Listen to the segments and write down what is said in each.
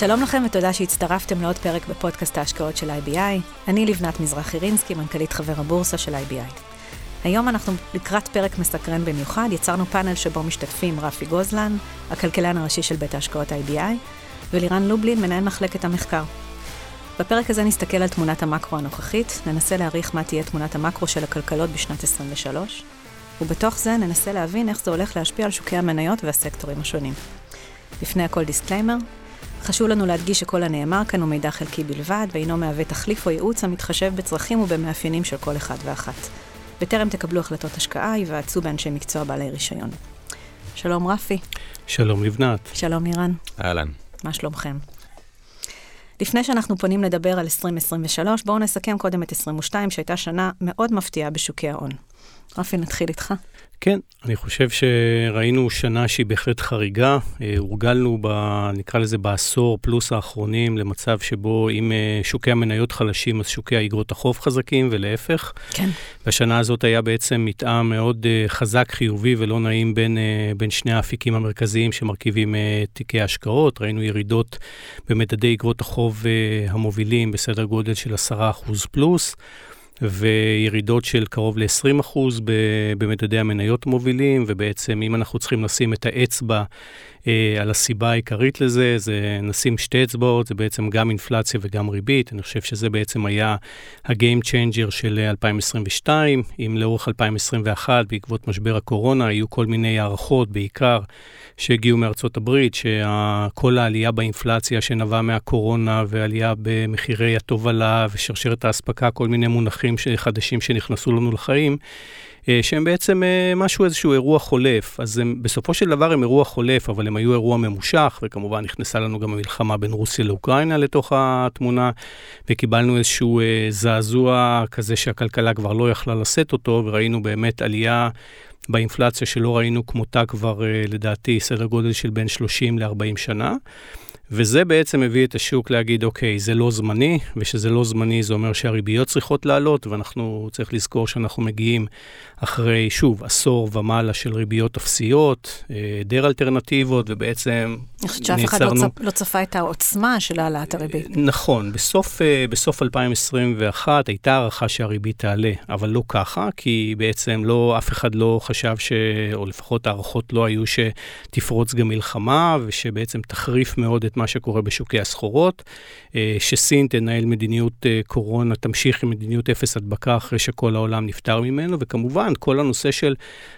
שלום לכם ותודה שהצטרפתם לעוד פרק בפודקאסט ההשקעות של IBI. אני לבנת מזרחי רינסקי, מנכ"לית חבר הבורסה של IBI. היום אנחנו לקראת פרק מסקרן במיוחד, יצרנו פאנל שבו משתתפים רפי גוזלן, הכלכלן הראשי של בית ההשקעות IBI, ולירן לובלין, מנהל מחלקת המחקר. בפרק הזה נסתכל על תמונת המקרו הנוכחית, ננסה להעריך מה תהיה תמונת המקרו של הכלכלות בשנת 23, ובתוך זה ננסה להבין איך זה הולך להשפיע על שוקי המניות והסקטורים השונים. לפני הכל דיסקליימר, חשוב לנו להדגיש שכל הנאמר כאן הוא מידע חלקי בלבד, ואינו מהווה תחליף או ייעוץ המתחשב בצרכים ובמאפיינים של כל אחד ואחת. בטרם תקבלו החלטות השקעה, היוועצו באנשי מקצוע בעלי רישיון. שלום רפי. שלום לבנת. שלום לירן. אהלן. מה שלומכם? לפני שאנחנו פונים לדבר על 2023, בואו נסכם קודם את 22, שהייתה שנה מאוד מפתיעה בשוקי ההון. רפי, נתחיל איתך. כן, אני חושב שראינו שנה שהיא בהחלט חריגה. אה, הורגלנו, ב, נקרא לזה בעשור פלוס האחרונים, למצב שבו אם אה, שוקי המניות חלשים, אז שוקי האגרות החוב חזקים, ולהפך. כן. והשנה הזאת היה בעצם מתאם מאוד אה, חזק, חיובי ולא נעים בין, בין שני האפיקים המרכזיים שמרכיבים תיקי השקעות. ראינו ירידות במדדי אגרות החוב המובילים בסדר גודל של 10% פלוס. וירידות של קרוב ל-20% במדדי המניות מובילים, ובעצם אם אנחנו צריכים לשים את האצבע על הסיבה העיקרית לזה, זה נשים שתי אצבעות, זה בעצם גם אינפלציה וגם ריבית. אני חושב שזה בעצם היה ה-game changer של 2022. אם לאורך 2021, בעקבות משבר הקורונה, היו כל מיני הערכות, בעיקר שהגיעו מארצות הברית, שכל העלייה באינפלציה שנבעה מהקורונה ועלייה במחירי התובלה ושרשרת האספקה, כל מיני מונחים חדשים שנכנסו לנו לחיים, אה, שהם בעצם אה, משהו, איזשהו אירוע חולף. אז הם, בסופו של דבר הם אירוע חולף, אבל הם היו אירוע ממושך, וכמובן נכנסה לנו גם המלחמה בין רוסיה לאוקראינה לתוך התמונה, וקיבלנו איזשהו אה, זעזוע כזה שהכלכלה כבר לא יכלה לשאת אותו, וראינו באמת עלייה באינפלציה שלא ראינו כמותה כבר, לדעתי, סדר גודל של בין 30 ל-40 שנה. וזה בעצם מביא את השוק להגיד, אוקיי, זה לא זמני, ושזה לא זמני זה אומר שהריביות צריכות לעלות, ואנחנו צריך לזכור שאנחנו מגיעים אחרי, שוב, עשור ומעלה של ריביות אפסיות, היעדר אלטרנטיבות, ובעצם אני חושבת שאף אחד לא, צפ, לא צפה את העוצמה של העלאת הריבית. נכון, בסוף, אה, בסוף 2021 הייתה הערכה שהריבית תעלה, אבל לא ככה, כי בעצם לא, אף אחד לא חשב ש... או לפחות הערכות לא היו שתפרוץ גם מלחמה, ושבעצם תחריף מאוד את מה שקורה בשוקי הסחורות, אה, שסין תנהל מדיניות אה, קורונה, תמשיך עם מדיניות אפס הדבקה אחרי שכל העולם נפטר ממנו, וכמובן, כל הנושא של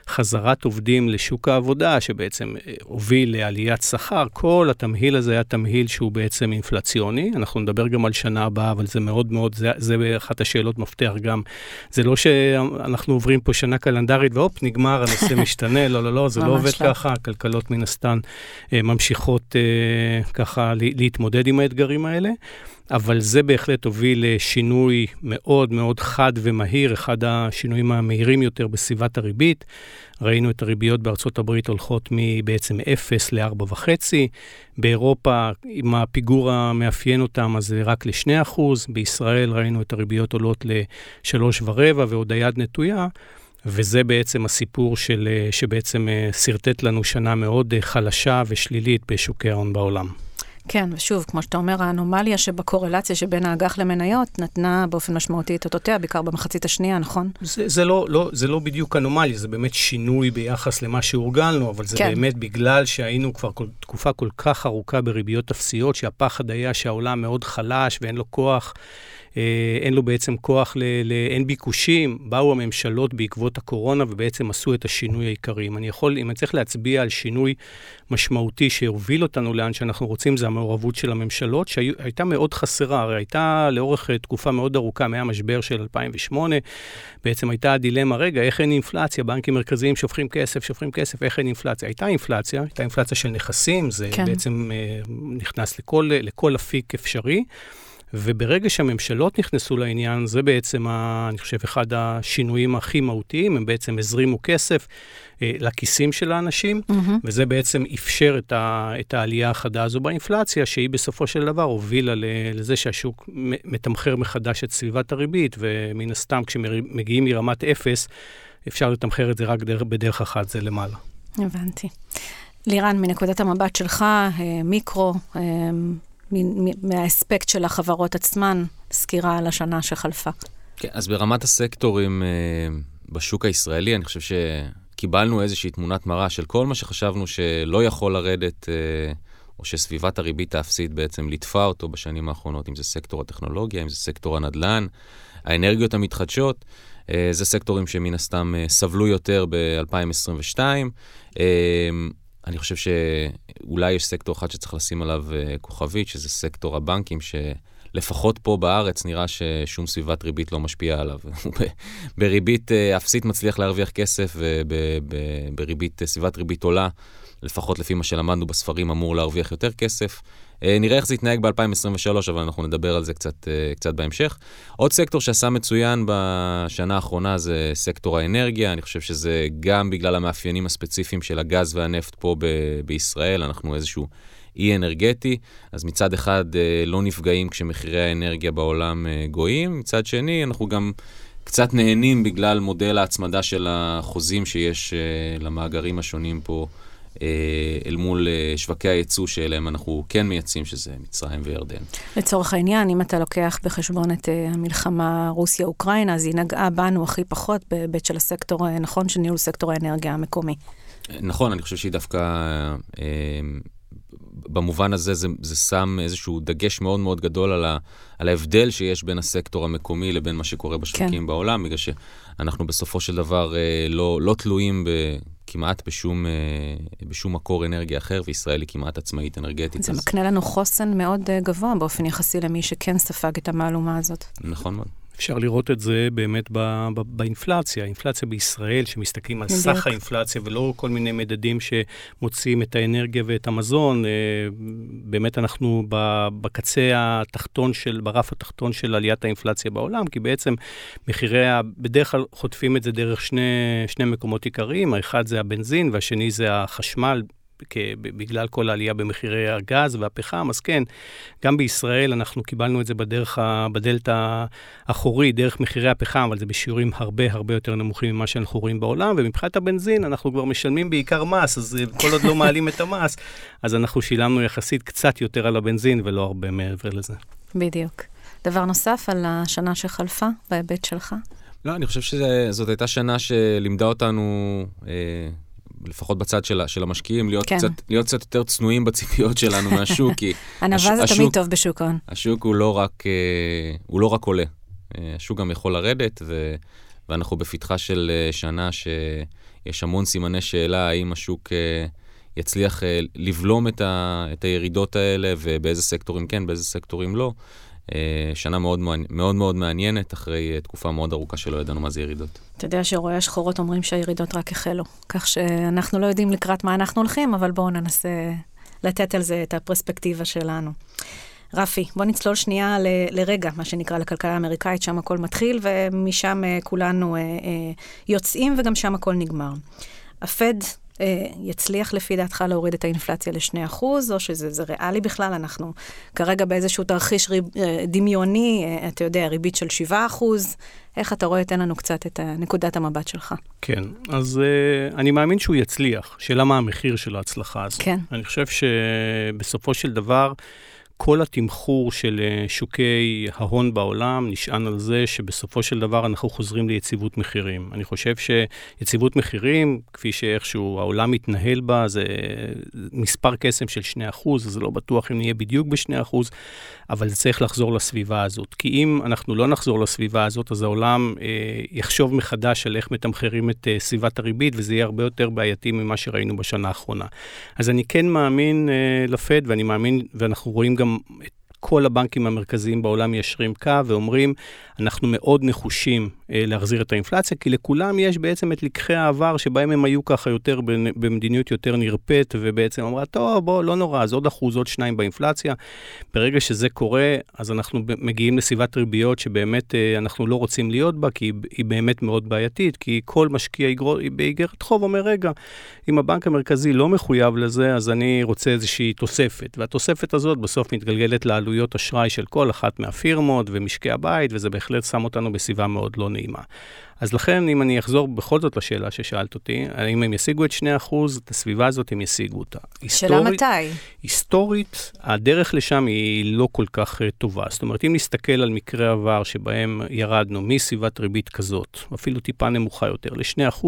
חזרת עובדים לשוק העבודה, שבעצם הוביל לעליית שכר, כל התמהיל הזה היה תמהיל שהוא בעצם אינפלציוני. אנחנו נדבר גם על שנה הבאה, אבל זה מאוד מאוד, זה, זה אחת השאלות מפתח גם. זה לא שאנחנו עוברים פה שנה קלנדרית והופ, נגמר, הנושא משתנה, לא, לא, לא, זה לא עובד לא. ככה, הכלכלות מן הסתם אה, ממשיכות אה, ככה להתמודד עם האתגרים האלה. אבל זה בהחלט הוביל לשינוי מאוד מאוד חד ומהיר, אחד השינויים המהירים יותר בסביבת הריבית. ראינו את הריביות בארצות הברית הולכות מבעצם 0 ל-4.5, באירופה, עם הפיגור המאפיין אותם, אז זה רק ל-2%, בישראל ראינו את הריביות עולות ל-3.25 ועוד היד נטויה. וזה בעצם הסיפור של, שבעצם אה, שרטט לנו שנה מאוד אה, חלשה ושלילית בשוקי ההון בעולם. כן, ושוב, כמו שאתה אומר, האנומליה שבקורלציה שבין האג"ח למניות נתנה באופן משמעותי את אותותיה, בעיקר במחצית השנייה, נכון? זה, זה, לא, לא, זה לא בדיוק אנומליה, זה באמת שינוי ביחס למה שהורגלנו, אבל זה כן. באמת בגלל שהיינו כבר כל, תקופה כל כך ארוכה בריביות אפסיות, שהפחד היה שהעולם מאוד חלש ואין לו כוח. אה, אין לו בעצם כוח, ל, ל, אין ביקושים, באו הממשלות בעקבות הקורונה ובעצם עשו את השינוי העיקרי. אם אני יכול, אם אני צריך להצביע על שינוי משמעותי שהוביל אותנו לאן שאנחנו רוצים, זה המעורבות של הממשלות, שהייתה מאוד חסרה, הרי הייתה לאורך אה, תקופה מאוד ארוכה מהמשבר של 2008, בעצם הייתה הדילמה, רגע, איך אין אינפלציה? בנקים מרכזיים שופכים כסף, שופכים כסף, איך אין אינפלציה? הייתה אינפלציה, הייתה אינפלציה של נכסים, זה כן. בעצם אה, נכנס לכל, לכל אפיק אפשרי. וברגע שהממשלות נכנסו לעניין, זה בעצם, ה, אני חושב, אחד השינויים הכי מהותיים, הם בעצם הזרימו כסף לכיסים של האנשים, mm-hmm. וזה בעצם אפשר את, ה, את העלייה החדה הזו באינפלציה, שהיא בסופו של דבר הובילה לזה שהשוק מתמחר מחדש את סביבת הריבית, ומן הסתם כשמגיעים מרמת אפס, אפשר לתמחר את זה רק דרך, בדרך אחת, זה למעלה. הבנתי. לירן, מנקודת המבט שלך, אה, מיקרו, אה, מהאספקט של החברות עצמן, סקירה על השנה שחלפה. כן, אז ברמת הסקטורים אה, בשוק הישראלי, אני חושב שקיבלנו איזושהי תמונת מראה של כל מה שחשבנו שלא יכול לרדת, אה, או שסביבת הריבית האפסית בעצם ליטפה אותו בשנים האחרונות, אם זה סקטור הטכנולוגיה, אם זה סקטור הנדל"ן, האנרגיות המתחדשות. אה, זה סקטורים שמן הסתם סבלו יותר ב-2022. אני חושב שאולי יש סקטור אחד שצריך לשים עליו כוכבית, שזה סקטור הבנקים, ש... לפחות פה בארץ נראה ששום סביבת ריבית לא משפיעה עליו. בריבית אה, אפסית מצליח להרוויח כסף, ובריבית, אה, סביבת ריבית עולה, לפחות לפי מה שלמדנו בספרים, אמור להרוויח יותר כסף. אה, נראה איך זה יתנהג ב-2023, אבל אנחנו נדבר על זה קצת, קצת בהמשך. עוד סקטור שעשה מצוין בשנה האחרונה זה סקטור האנרגיה. אני חושב שזה גם בגלל המאפיינים הספציפיים של הגז והנפט פה ב- בישראל, אנחנו איזשהו אי אנרגטי, אז מצד אחד אה, לא נפגעים כשמחירי האנרגיה בעולם אה, גויים, מצד שני אנחנו גם קצת נהנים בגלל מודל ההצמדה של החוזים שיש אה, למאגרים השונים פה. אל מול שווקי הייצוא שאליהם אנחנו כן מייצאים, שזה מצרים וירדן. לצורך העניין, אם אתה לוקח בחשבון את המלחמה רוסיה-אוקראינה, אז היא נגעה בנו הכי פחות בהיבט של הסקטור, נכון, של ניהול סקטור האנרגיה המקומי. נכון, אני חושב שהיא דווקא במובן הזה זה, זה שם איזשהו דגש מאוד מאוד גדול על, ה, על ההבדל שיש בין הסקטור המקומי לבין מה שקורה בשווקים כן. בעולם, בגלל שאנחנו בסופו של דבר אה, לא, לא תלויים ב, כמעט בשום, אה, בשום מקור אנרגיה אחר, וישראל היא כמעט עצמאית אנרגטית. זה אז... מקנה לנו חוסן מאוד אה, גבוה באופן יחסי למי שכן ספג את המהלומה הזאת. נכון מאוד. אפשר לראות את זה באמת ב, ב, באינפלציה. האינפלציה בישראל, שמסתכלים על סך האינפלציה ולא כל מיני מדדים שמוציאים את האנרגיה ואת המזון, אה, באמת אנחנו בקצה התחתון של, ברף התחתון של עליית האינפלציה בעולם, כי בעצם מחירי, בדרך כלל חוטפים את זה דרך שני, שני מקומות עיקריים, האחד זה הבנזין והשני זה החשמל. בגלל כל העלייה במחירי הגז והפחם, אז כן, גם בישראל אנחנו קיבלנו את זה בדרך, בדלת האחורי, דרך מחירי הפחם, אבל זה בשיעורים הרבה הרבה יותר נמוכים ממה שאנחנו רואים בעולם, ומבחינת הבנזין אנחנו כבר משלמים בעיקר מס, אז כל עוד לא מעלים את המס, אז אנחנו שילמנו יחסית קצת יותר על הבנזין ולא הרבה מעבר לזה. בדיוק. דבר נוסף על השנה שחלפה, בהיבט שלך? לא, אני חושב שזאת הייתה שנה שלימדה אותנו אה, לפחות בצד של, של המשקיעים, להיות, כן. קצת, להיות קצת יותר צנועים בציפיות שלנו מהשוק, כי... ענווה הש, זה השוק, תמיד טוב בשוק ההון. השוק הוא לא רק, אה, הוא לא רק עולה, אה, השוק גם יכול לרדת, ו, ואנחנו בפתחה של אה, שנה שיש המון סימני שאלה האם השוק יצליח לבלום את, ה, את הירידות האלה, ובאיזה סקטורים כן, באיזה סקטורים לא. אה, שנה מאוד מאוד מאוד מעניינת, אחרי אה, תקופה מאוד ארוכה שלא ידענו מה זה ירידות. אתה יודע שרואי השחורות אומרים שהירידות רק החלו, כך שאנחנו לא יודעים לקראת מה אנחנו הולכים, אבל בואו ננסה לתת על זה את הפרספקטיבה שלנו. רפי, בוא נצלול שנייה ל, לרגע, מה שנקרא לכלכלה האמריקאית, שם הכל מתחיל, ומשם אה, כולנו יוצאים, וגם שם הכל נגמר. הפד יצליח לפי דעתך להוריד את האינפלציה ל-2%, או שזה ריאלי בכלל? אנחנו כרגע באיזשהו תרחיש ריב, אה, דמיוני, אה, אתה יודע, ריבית של 7%. איך אתה רואה? תן לנו קצת את נקודת המבט שלך. כן, אז uh, אני מאמין שהוא יצליח. שאלה מה המחיר של ההצלחה הזאת. כן. אני חושב שבסופו של דבר... כל התמחור של אה, שוקי ההון בעולם נשען על זה שבסופו של דבר אנחנו חוזרים ליציבות מחירים. אני חושב שיציבות מחירים, כפי שאיכשהו העולם מתנהל בה, זה מספר קסם של 2%, אז לא בטוח אם נהיה בדיוק ב-2%, אבל זה צריך לחזור לסביבה הזאת. כי אם אנחנו לא נחזור לסביבה הזאת, אז העולם אה, יחשוב מחדש על איך מתמחרים את אה, סביבת הריבית, וזה יהיה הרבה יותר בעייתי ממה שראינו בשנה האחרונה. אז אני כן מאמין אה, לפד, ואני מאמין, ואנחנו רואים גם כל הבנקים המרכזיים בעולם מיישרים קו ואומרים, אנחנו מאוד נחושים אה, להחזיר את האינפלציה, כי לכולם יש בעצם את לקחי העבר שבהם הם היו ככה יותר במדיניות יותר נרפאת, ובעצם אמרה, טוב, בוא, לא נורא, אז עוד אחוז, עוד שניים באינפלציה. ברגע שזה קורה, אז אנחנו מגיעים לסביבת ריביות שבאמת אה, אנחנו לא רוצים להיות בה, כי היא באמת מאוד בעייתית, כי כל משקיע באיגרת חוב אומר, רגע, אם הבנק המרכזי לא מחויב לזה, אז אני רוצה איזושהי תוספת, והתוספת הזאת בסוף מתגלגלת לעלויות. עלויות אשראי של כל אחת מהפירמות ומשקי הבית, וזה בהחלט שם אותנו בסביבה מאוד לא נעימה. אז לכן, אם אני אחזור בכל זאת לשאלה ששאלת אותי, האם הם ישיגו את 2%, את הסביבה הזאת הם ישיגו אותה. שאלה היסטורית, מתי? היסטורית, הדרך לשם היא לא כל כך uh, טובה. זאת אומרת, אם נסתכל על מקרי עבר שבהם ירדנו מסביבת ריבית כזאת, אפילו טיפה נמוכה יותר, ל-2%,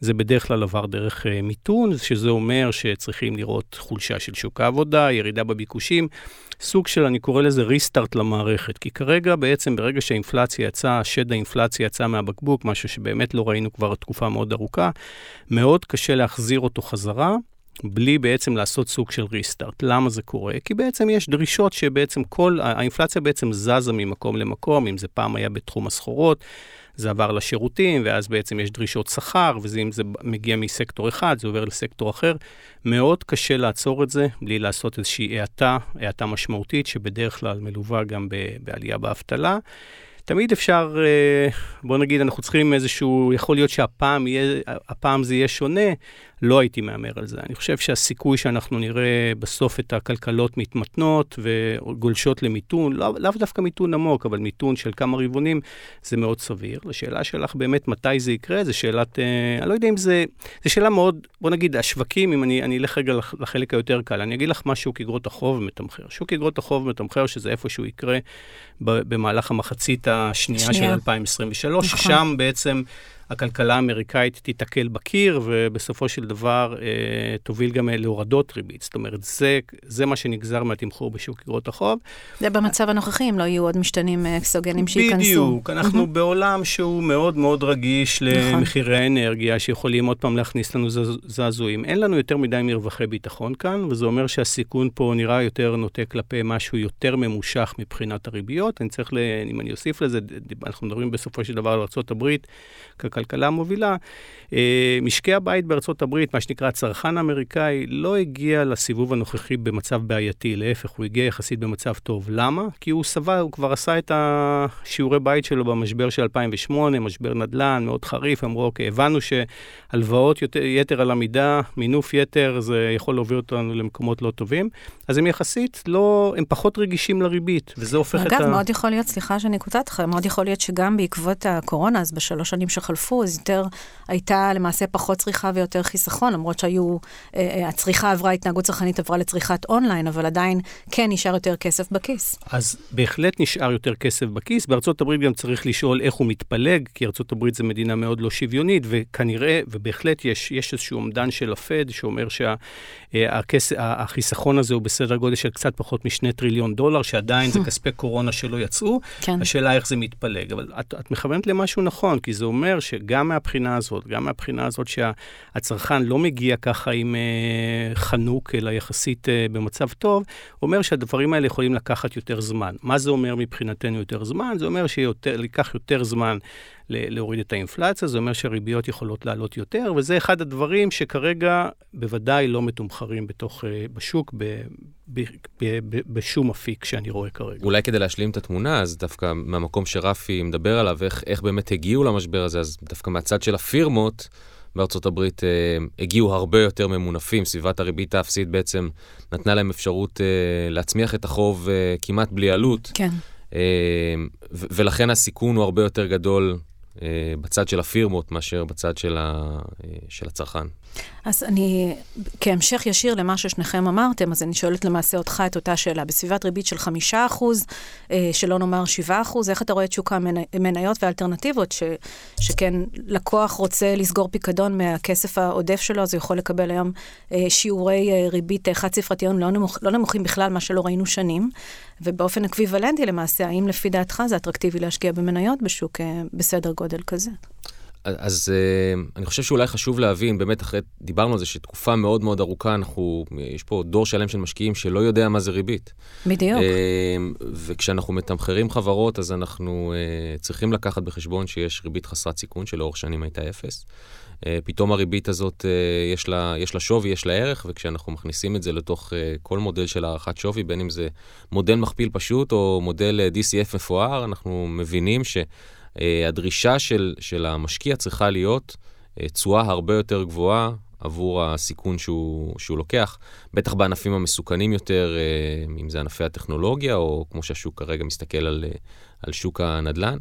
זה בדרך כלל עבר דרך uh, מיתון, שזה אומר שצריכים לראות חולשה של שוק העבודה, ירידה בביקושים, סוג של, אני קורא לזה ריסטארט למערכת. כי כרגע בעצם, ברגע שהאינפלציה יצאה, שד האינפלציה יצא מהבקבוק, משהו שבאמת לא ראינו כבר תקופה מאוד ארוכה, מאוד קשה להחזיר אותו חזרה. בלי בעצם לעשות סוג של ריסטארט. למה זה קורה? כי בעצם יש דרישות שבעצם כל, האינפלציה בעצם זזה ממקום למקום, אם זה פעם היה בתחום הסחורות, זה עבר לשירותים, ואז בעצם יש דרישות שכר, ואם זה מגיע מסקטור אחד, זה עובר לסקטור אחר. מאוד קשה לעצור את זה בלי לעשות איזושהי האטה, האטה משמעותית, שבדרך כלל מלווה גם בעלייה באבטלה. תמיד אפשר, אה, בוא נגיד, אנחנו צריכים איזשהו, יכול להיות שהפעם יהיה, הפעם זה יהיה שונה, לא הייתי מהמר על זה. אני חושב שהסיכוי שאנחנו נראה בסוף את הכלכלות מתמתנות וגולשות למיתון, לא, לאו דווקא מיתון עמוק, אבל מיתון של כמה רבעונים, זה מאוד סביר. לשאלה שלך באמת מתי זה יקרה, זו שאלת, אה, אני לא יודע אם זה, זו שאלה מאוד, בוא נגיד, השווקים, אם אני, אני אלך רגע לחלק היותר קל, אני אגיד לך מה שוק אגרות החוב מתמחר. שוק אגרות החוב מתמחר שזה איפשהו יקרה במהלך המחצית השנייה שנייה. של 2023, נכון. שם בעצם... הכלכלה האמריקאית תיתקל בקיר, ובסופו של דבר אה, תוביל גם להורדות ריבית. זאת אומרת, זה, זה מה שנגזר מהתמחור בשוק אגרות החוב. זה במצב הנוכחי, אם לא יהיו עוד משתנים אה, אקסוגנים שייכנסו. בדיוק, אנחנו mm-hmm. בעולם שהוא מאוד מאוד רגיש נכון. למחירי האנרגיה, שיכולים עוד פעם להכניס לנו זעזועים. אין לנו יותר מדי מרווחי ביטחון כאן, וזה אומר שהסיכון פה נראה יותר נוטה כלפי משהו יותר ממושך מבחינת הריביות. אני צריך, ל... אם אני אוסיף לזה, אנחנו מדברים בסופו של דבר על ארה"ב, הכלכלה המובילה, אה, משקי הבית בארצות הברית, מה שנקרא הצרכן האמריקאי, לא הגיע לסיבוב הנוכחי במצב בעייתי, להפך, הוא הגיע יחסית במצב טוב. למה? כי הוא סבל, הוא כבר עשה את השיעורי בית שלו במשבר של 2008, משבר נדל"ן מאוד חריף, אמרו, אוקיי, הבנו שהלוואות יתר על המידה, מינוף יתר, זה יכול להוביל אותנו למקומות לא טובים, אז הם יחסית לא, הם פחות רגישים לריבית, וזה הופך אגב, את ה... אגב, מאוד יכול להיות, סליחה שאני קוטעת לך, מאוד יכול להיות שגם בעקבות הקורונה, אז בשלוש שנים שחלפו, אז יותר הייתה למעשה פחות צריכה ויותר חיסכון, למרות שהיו, אה, אה, הצריכה עברה, התנהגות צרכנית עברה לצריכת אונליין, אבל עדיין כן נשאר יותר כסף בכיס. אז בהחלט נשאר יותר כסף בכיס. בארצות הברית גם צריך לשאול איך הוא מתפלג, כי ארצות הברית זו מדינה מאוד לא שוויונית, וכנראה, ובהחלט יש, יש איזשהו אומדן של הפד שאומר שהחיסכון שה, הזה הוא בסדר גודל של קצת פחות משני טריליון דולר, שעדיין זה כספי קורונה שלא יצאו. כן. השאלה איך זה מתפלג. אבל את, את מכוונת למשהו נכון, כי זה אומר שגם מהבחינה הזאת, גם מהבחינה הזאת שהצרכן לא מגיע ככה עם uh, חנוק, אלא יחסית uh, במצב טוב, אומר שהדברים האלה יכולים לקחת יותר זמן. מה זה אומר מבחינתנו יותר זמן? זה אומר שייקח יותר זמן להוריד את האינפלציה, זה אומר שהריביות יכולות לעלות יותר, וזה אחד הדברים שכרגע בוודאי לא מתומחרים בתוך, אה, בשוק, ב, ב, ב, ב, בשום אפיק שאני רואה כרגע. אולי כדי להשלים את התמונה, אז דווקא מהמקום שרפי מדבר עליו, איך, איך באמת הגיעו למשבר הזה, אז דווקא מהצד של הפירמות, בארצות הברית אה, הגיעו הרבה יותר ממונפים, סביבת הריבית האפסית בעצם נתנה להם אפשרות אה, להצמיח את החוב אה, כמעט בלי עלות. כן. אה, ולכן הסיכון הוא הרבה יותר גדול בצד של הפירמות מאשר בצד של, ה, אה, של הצרכן. אז אני, כהמשך ישיר למה ששניכם אמרתם, אז אני שואלת למעשה אותך את אותה שאלה. בסביבת ריבית של חמישה אחוז, אה, שלא נאמר שבעה אחוז, איך אתה רואה את שוק המניות והאלטרנטיבות, ש, שכן לקוח רוצה לסגור פיקדון מהכסף העודף שלו, אז הוא יכול לקבל היום שיעורי ריבית חד-ספרתיים לא, נמוכ, לא נמוכים בכלל, מה שלא ראינו שנים, ובאופן אקוויוולנטי למעשה, האם לפי דעתך זה אטרקטיבי להשקיע במניות בשוק בסדר גודל כזה? אז uh, אני חושב שאולי חשוב להבין, באמת אחרי, דיברנו על זה שתקופה מאוד מאוד ארוכה, אנחנו, יש פה דור שלם של משקיעים שלא יודע מה זה ריבית. בדיוק. Uh, וכשאנחנו מתמחרים חברות, אז אנחנו uh, צריכים לקחת בחשבון שיש ריבית חסרת סיכון, שלאורך שנים הייתה אפס. פתאום הריבית הזאת, יש, לה, יש לה שווי, יש לה ערך, וכשאנחנו מכניסים את זה לתוך כל מודל של הערכת שווי, בין אם זה מודל מכפיל פשוט או מודל DCF מפואר, אנחנו מבינים ש... אה, הדרישה של, של המשקיע צריכה להיות אה, תשואה הרבה יותר גבוהה עבור הסיכון שהוא, שהוא לוקח, בטח בענפים המסוכנים יותר, אם זה ענפי הטכנולוגיה, או כמו שהשוק כרגע מסתכל על, על שוק הנדל"ן.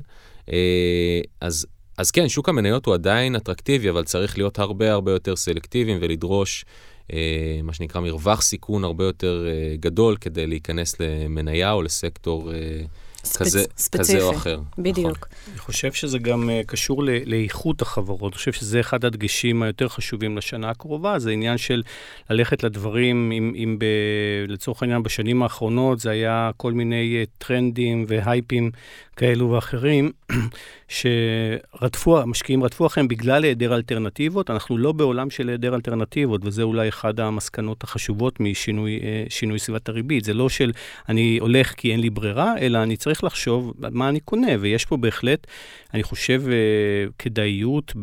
אז, אז כן, שוק המניות הוא עדיין אטרקטיבי, אבל צריך להיות הרבה הרבה יותר סלקטיביים ולדרוש אה, מה שנקרא מרווח סיכון הרבה יותר אה, גדול כדי להיכנס למניה או לסקטור אה, ספצ... כזה, כזה או אחר. בדיוק. נכון. אני חושב שזה גם uh, קשור ל- לאיכות החברות. אני חושב שזה אחד הדגשים היותר חשובים לשנה הקרובה, זה עניין של ללכת לדברים, אם, אם ב, לצורך העניין בשנים האחרונות זה היה כל מיני uh, טרנדים והייפים כאלו ואחרים, שרדפו, המשקיעים רדפו אחריהם בגלל היעדר אלטרנטיבות. אנחנו לא בעולם של היעדר אלטרנטיבות, וזה אולי אחד המסקנות החשובות משינוי uh, סביבת הריבית. זה לא של אני הולך כי אין לי ברירה, אלא אני צריך לחשוב מה אני קונה, ויש פה בהחלט, אני חושב, uh, כדאיות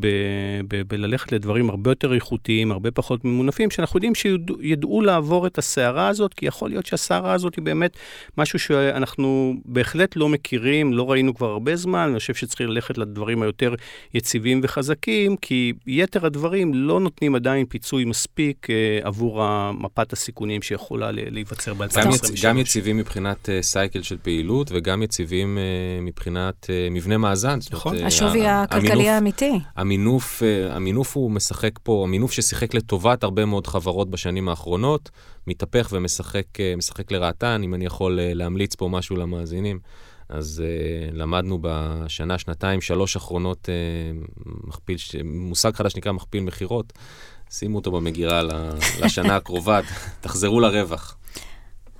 בללכת לדברים הרבה יותר איכותיים, הרבה פחות ממונפים, שאנחנו יודעים שידעו לעבור את הסערה הזאת, כי יכול להיות שהסערה הזאת היא באמת משהו שאנחנו בהחלט לא מכירים, לא ראינו כבר הרבה זמן, אני חושב שצריך ללכת לדברים היותר יציבים וחזקים, כי יתר הדברים לא נותנים עדיין פיצוי מספיק uh, עבור מפת הסיכונים שיכולה להיווצר ב-2023. גם יציבים מבחינת uh, סייקל של פעילות וגם יציבים uh, מבחינת מבנה מאזן. נכון. השווי הכלכלי האמיתי. המינוף, המינוף הוא משחק פה, המינוף ששיחק לטובת הרבה מאוד חברות בשנים האחרונות, מתהפך ומשחק לרעתן, אם אני יכול להמליץ פה משהו למאזינים. אז uh, למדנו בשנה, שנתיים, שלוש אחרונות uh, מכפיל, מושג חדש נקרא מכפיל מכירות. שימו אותו במגירה לשנה הקרובה, תחזרו לרווח.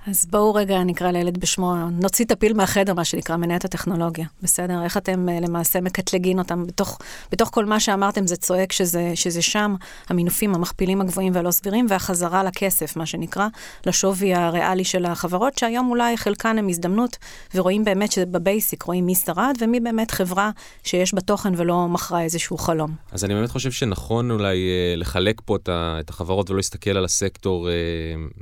אז בואו רגע נקרא לילד בשמו, נוציא את הפיל מהחדר, מה שנקרא, מניית הטכנולוגיה. בסדר? איך אתם uh, למעשה מקטלגים אותם? בתוך, בתוך כל מה שאמרתם זה צועק שזה, שזה שם, המינופים, המכפילים הגבוהים והלא סבירים, והחזרה לכסף, מה שנקרא, לשווי הריאלי של החברות, שהיום אולי חלקן הם הזדמנות, ורואים באמת שבבייסיק רואים מי שרד, ומי באמת חברה שיש בה תוכן ולא מכרה איזשהו חלום. אז אני באמת חושב שנכון אולי uh, לחלק פה את החברות ולא להסתכל על הסקטור uh,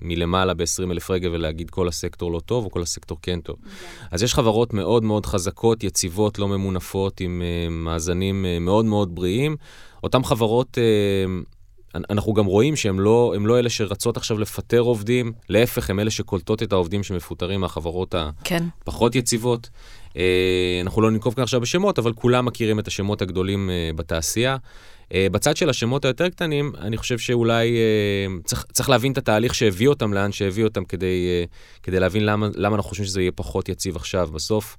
מלמעלה ב-20 אלף רגל להגיד כל הסקטור לא טוב או כל הסקטור כן טוב. Yeah. אז יש חברות מאוד מאוד חזקות, יציבות, לא ממונפות, עם uh, מאזנים uh, מאוד מאוד בריאים. אותן חברות... Uh, אנחנו גם רואים שהן לא, לא אלה שרצות עכשיו לפטר עובדים, להפך, הן אלה שקולטות את העובדים שמפוטרים מהחברות כן. הפחות יציבות. אנחנו לא ננקוב כאן עכשיו בשמות, אבל כולם מכירים את השמות הגדולים בתעשייה. Uh, בצד של השמות היותר קטנים, אני חושב שאולי uh, צריך, צריך להבין את התהליך שהביא אותם לאן שהביא אותם כדי, uh, כדי להבין למה, למה אנחנו חושבים שזה יהיה פחות יציב עכשיו. בסוף,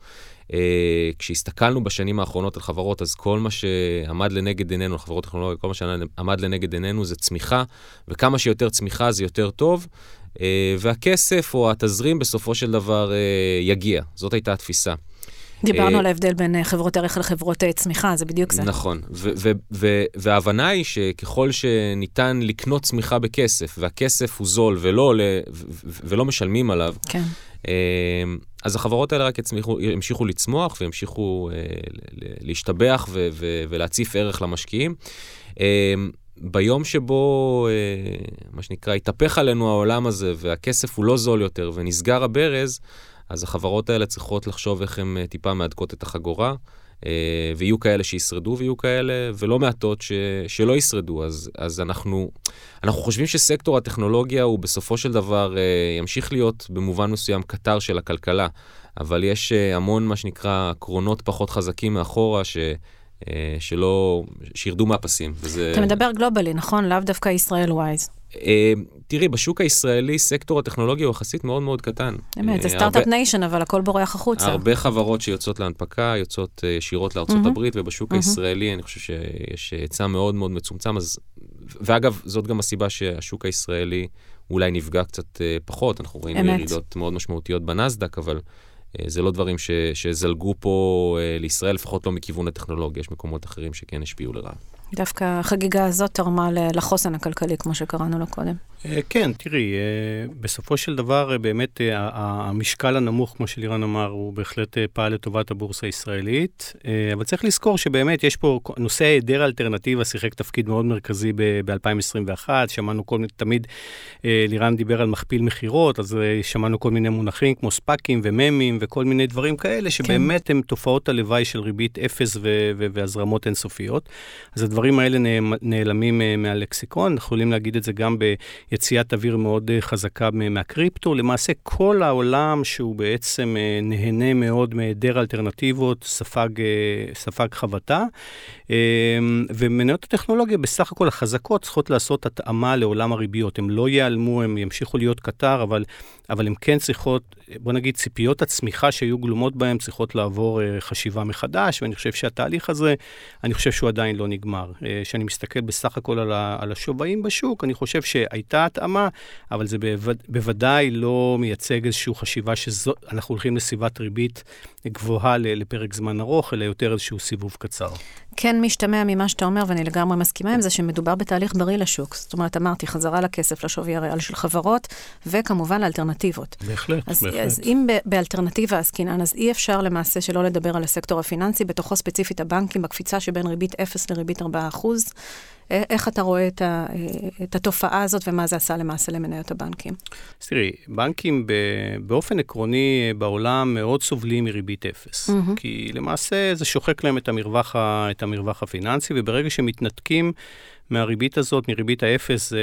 כשהסתכלנו בשנים האחרונות על חברות, אז כל מה שעמד לנגד עינינו, חברות טכנולוגיה, כל מה שעמד לנגד עינינו זה צמיחה, וכמה שיותר צמיחה זה יותר טוב. והכסף או התזרים בסופו של דבר יגיע. זאת הייתה התפיסה. דיברנו אה, על ההבדל בין אה, חברות ערך לחברות אה, צמיחה, זה בדיוק זה. נכון, וההבנה היא שככל שניתן לקנות צמיחה בכסף, והכסף הוא זול ולא, ולא משלמים עליו, כן. אז החברות האלה רק יצמיחו, ימשיכו לצמוח וימשיכו להשתבח ולהציף ערך למשקיעים. ביום שבו, מה שנקרא, התהפך עלינו העולם הזה והכסף הוא לא זול יותר ונסגר הברז, אז החברות האלה צריכות לחשוב איך הן אה, טיפה מהדקות את החגורה, אה, ויהיו כאלה שישרדו ויהיו כאלה, ולא מעטות ש, שלא ישרדו. אז, אז אנחנו, אנחנו חושבים שסקטור הטכנולוגיה הוא בסופו של דבר אה, ימשיך להיות במובן מסוים קטר של הכלכלה, אבל יש המון, מה שנקרא, קרונות פחות חזקים מאחורה, ש... שלא, שירדו מהפסים. וזה... אתה מדבר גלובלי, נכון? לאו דווקא ישראל wise. אה, תראי, בשוק הישראלי סקטור הטכנולוגיה הוא יחסית מאוד מאוד קטן. אמת, זה start-up nation, אבל הכל בורח החוצה. הרבה חברות שיוצאות להנפקה, יוצאות אה, ישירות לארצות הברית, ובשוק הישראלי אני חושב שיש היצע מאוד מאוד מצומצם. ואגב, זאת גם הסיבה שהשוק הישראלי אולי נפגע קצת אה, פחות. אנחנו רואים ירידות מאוד משמעותיות בנסדק, אבל... זה לא דברים ש, שזלגו פה לישראל, לפחות לא מכיוון הטכנולוגיה, יש מקומות אחרים שכן השפיעו לרעה. דווקא החגיגה הזאת תרמה לחוסן הכלכלי, כמו שקראנו לו קודם. אה, כן, תראי, אה, בסופו של דבר, אה, באמת, המשקל הנמוך, כמו שלירן אמר, הוא בהחלט פעל לטובת הבורסה הישראלית, אבל צריך לזכור שבאמת יש פה, נושא היעדר אלטרנטיבה שיחק תפקיד מאוד מרכזי ב-2021, שמענו כל מיני, תמיד לירן דיבר על מכפיל מכירות, אז שמענו כל מיני מונחים כמו ספאקים וממים וכל מיני דברים כאלה, שבאמת כן. הם תופעות הלוואי של ריבית אפס והזרמות אינסופיות. אז הדברים האלה נעלמים מהלקסיקון, אנחנו יכולים להגיד את זה גם ב... יציאת אוויר מאוד אה, חזקה מהקריפטו. למעשה כל העולם שהוא בעצם אה, נהנה מאוד מהיעדר אלטרנטיבות, ספג, אה, ספג חבטה. ומניות הטכנולוגיה בסך הכל החזקות צריכות לעשות התאמה לעולם הריביות. הן לא ייעלמו, הן ימשיכו להיות קטר, אבל, אבל הן כן צריכות, בוא נגיד, ציפיות הצמיחה שהיו גלומות בהן צריכות לעבור חשיבה מחדש, ואני חושב שהתהליך הזה, אני חושב שהוא עדיין לא נגמר. כשאני מסתכל בסך הכל על השווים בשוק, אני חושב שהייתה התאמה, אבל זה בווד, בוודאי לא מייצג איזושהי חשיבה שאנחנו הולכים לסביבת ריבית גבוהה לפרק זמן ארוך, אלא יותר איזשהו סיבוב קצר. כן משתמע ממה שאתה אומר, ואני לגמרי מסכימה עם זה, שמדובר בתהליך בריא לשוק. זאת אומרת, אמרתי, חזרה לכסף, לשווי הריאלי של חברות, וכמובן לאלטרנטיבות. בהחלט, אז, בהחלט. אז אם באלטרנטיבה עסקינן, אז אי אפשר למעשה שלא לדבר על הסקטור הפיננסי, בתוכו ספציפית הבנקים, בקפיצה שבין ריבית 0 לריבית 4 אחוז. איך אתה רואה את, ה, את התופעה הזאת ומה זה עשה למעשה למניות הבנקים? אז תראי, בנקים באופן עקרוני בעולם מאוד סובלים מריבית אפס. Mm-hmm. כי למעשה זה שוחק להם את המרווח, את המרווח הפיננסי, וברגע שמתנתקים מהריבית הזאת, מריבית האפס, זה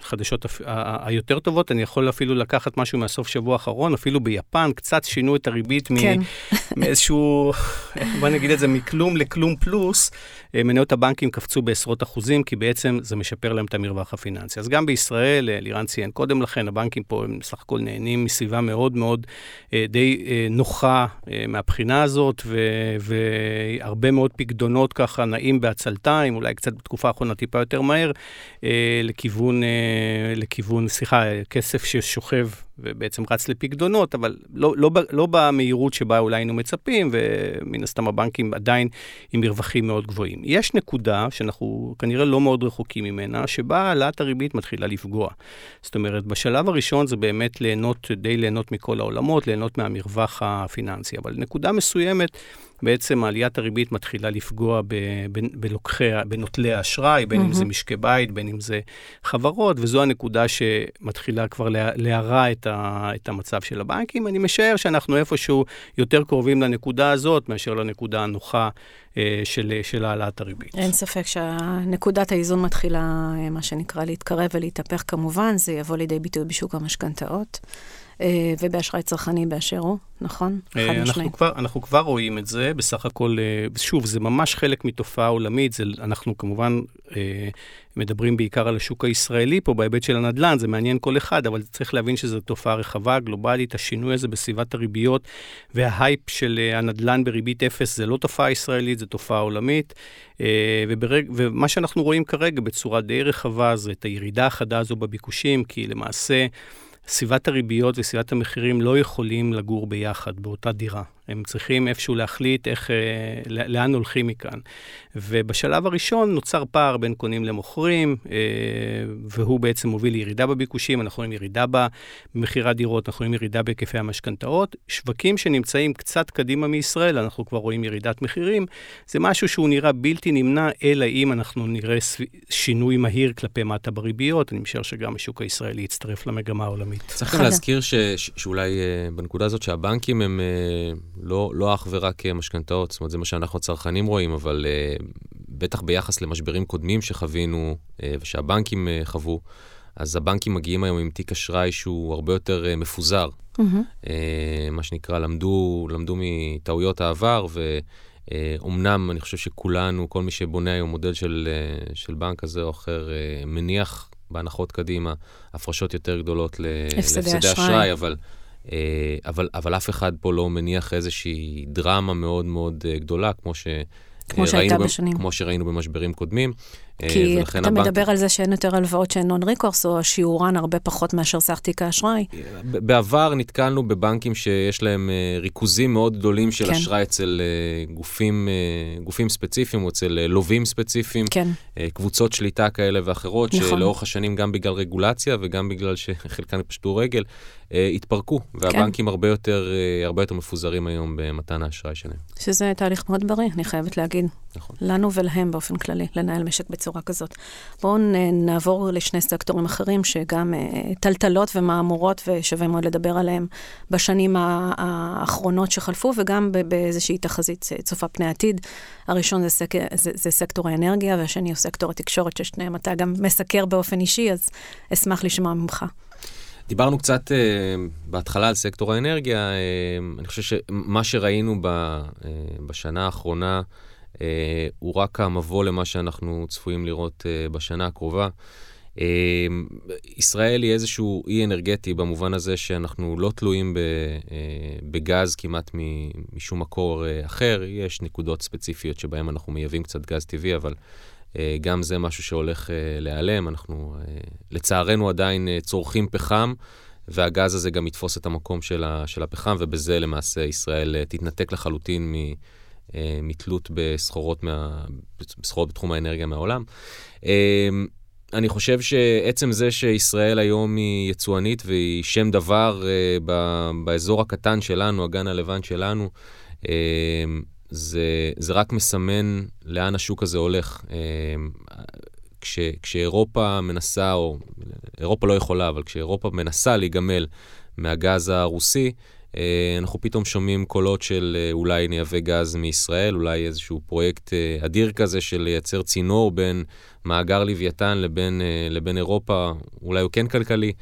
חדשות היותר טובות. אני יכול אפילו לקחת משהו מהסוף שבוע האחרון, אפילו ביפן קצת שינו את הריבית כן. מאיזשהו, בוא נגיד את זה, מכלום לכלום פלוס. אה, מניות הבנקים קפצו בעשרות אחוזים, כי בעצם זה משפר להם את המרווח הפיננסי. אז גם בישראל, אה, לירן ציין קודם לכן, הבנקים פה הם בסך הכל נהנים מסביבה מאוד מאוד אה, די נוחה מהבחינה הזאת, והרבה מאוד פקדונות ככה נעים בעצלתיים, אולי קצת בתקופה האחרונה טיפה יותר מהר, לכיוון, לכיוון, סליחה, כסף ששוכב ובעצם רץ לפקדונות, אבל לא, לא, לא במהירות שבה אולי היינו מצפים, ומן הסתם הבנקים עדיין עם מרווחים מאוד גבוהים. יש נקודה שאנחנו כנראה לא מאוד רחוקים ממנה, שבה העלאת הריבית מתחילה לפגוע. זאת אומרת, בשלב הראשון זה באמת ליהנות, די ליהנות מכל העולמות, ליהנות מהמרווח הפיננסי, אבל נקודה מסוימת, בעצם עליית הריבית מתחילה לפגוע בלוקחי, בנוטלי האשראי, בין mm-hmm. אם זה משקי בית, בין אם זה חברות, וזו הנקודה שמתחילה כבר להרע את, ה, את המצב של הבנקים. אני משער שאנחנו איפשהו יותר קרובים לנקודה הזאת מאשר לנקודה הנוחה אה, של, של העלאת הריבית. אין ספק שנקודת האיזון מתחילה, אה, מה שנקרא, להתקרב ולהתהפך כמובן, זה יבוא לידי ביטוי בשוק המשכנתאות. אה, ובאשראי צרכני באשר הוא, נכון? אה. אנחנו, אנחנו כבר רואים את זה, בסך הכל, אה, שוב, זה ממש חלק מתופעה עולמית, זה, אנחנו כמובן מדברים בעיקר על השוק הישראלי פה, בהיבט של הנדל"ן, זה מעניין כל אחד, אבל צריך להבין שזו תופעה רחבה, גלובלית, השינוי הזה בסביבת הריביות וההייפ של הנדל"ן בריבית אפס, זה לא תופעה ישראלית, זו תופעה עולמית. וברג, ומה שאנחנו רואים כרגע בצורה די רחבה, זה את הירידה החדה הזו בביקושים, כי למעשה... סביבת הריביות וסביבת המחירים לא יכולים לגור ביחד באותה דירה. הם צריכים איפשהו להחליט איך, אה, לאן הולכים מכאן. ובשלב הראשון נוצר פער בין קונים למוכרים, אה, והוא בעצם מוביל לירידה בביקושים, אנחנו רואים ירידה במכירת דירות, אנחנו רואים ירידה בהיקפי המשכנתאות. שווקים שנמצאים קצת קדימה מישראל, אנחנו כבר רואים ירידת מחירים. זה משהו שהוא נראה בלתי נמנע, אלא אם אנחנו נראה שינוי מהיר כלפי מטה בריביות. אני משער שגם השוק הישראלי יצטרף למגמה העולמית. צריך גם להזכיר ש, ש, שאולי אה, בנקודה הזאת שהבנקים הם... לא, לא אך ורק משכנתאות, זאת אומרת, זה מה שאנחנו הצרכנים רואים, אבל uh, בטח ביחס למשברים קודמים שחווינו uh, ושהבנקים uh, חוו, אז הבנקים מגיעים היום עם תיק אשראי שהוא הרבה יותר uh, מפוזר. Mm-hmm. Uh, מה שנקרא, למדו, למדו מטעויות העבר, ואומנם אני חושב שכולנו, כל מי שבונה היום מודל של, uh, של בנק כזה או אחר, uh, מניח בהנחות קדימה הפרשות יותר גדלות להפסדי אשראי, אבל... אה, אבל, אבל אף אחד פה לא מניח איזושהי דרמה מאוד מאוד אה, גדולה, כמו ש... כמו שהייתה בשנים. כמו שראינו במשברים קודמים. אה, כי אתה הבנק... מדבר על זה שאין יותר הלוואות שהן נון ריקורס, או שיעורן הרבה פחות מאשר סך תיק האשראי. בעבר נתקלנו בבנקים שיש להם אה, ריכוזים מאוד גדולים של כן. אשראי אצל אה, גופים, גופים ספציפיים, או אצל לווים ספציפיים, כן. קבוצות שליטה כאלה ואחרות, נכון. שלאורך השנים, גם בגלל רגולציה וגם בגלל שחלקן פשטו רגל, התפרקו, והבנקים כן. הרבה, יותר, הרבה יותר מפוזרים היום במתן האשראי שלהם. שזה תהליך מאוד בריא, אני חייבת להגיד. נכון. לנו ולהם באופן כללי, לנהל משק בצורה כזאת. בואו נעבור לשני סקטורים אחרים, שגם uh, טלטלות ומהמורות, ושווה מאוד לדבר עליהם בשנים האחרונות שחלפו, וגם באיזושהי תחזית צופה פני עתיד. הראשון זה, סק, זה, זה סקטור האנרגיה, והשני הוא סקטור התקשורת, ששניהם אתה גם מסקר באופן אישי, אז אשמח לשמוע ממך. דיברנו קצת uh, בהתחלה על סקטור האנרגיה, uh, אני חושב שמה שראינו ב, uh, בשנה האחרונה, אה, הוא רק המבוא למה שאנחנו צפויים לראות אה, בשנה הקרובה. אה, ישראל היא איזשהו אי אנרגטי במובן הזה שאנחנו לא תלויים בגז כמעט משום מקור אחר. יש נקודות ספציפיות שבהן אנחנו מייבאים קצת גז טבעי, אבל גם זה משהו שהולך להיעלם. אנחנו לצערנו עדיין צורכים פחם. והגז הזה גם יתפוס את המקום של הפחם, ובזה למעשה ישראל תתנתק לחלוטין אה, מתלות בסחורות, מה, בסחורות בתחום האנרגיה מהעולם. אה, אני חושב שעצם זה שישראל היום היא יצואנית והיא שם דבר אה, באזור הקטן שלנו, הגן הלבן שלנו, זה, זה רק מסמן לאן השוק הזה הולך. כש, כשאירופה מנסה, או אירופה לא יכולה, אבל כשאירופה מנסה להיגמל מהגז הרוסי, אה, אנחנו פתאום שומעים קולות של אה, אולי נייבא גז מישראל, אולי איזשהו פרויקט אה, אדיר כזה של לייצר צינור בין מאגר לוויתן לבין, לבין אירופה, אולי הוא כן כלכלי.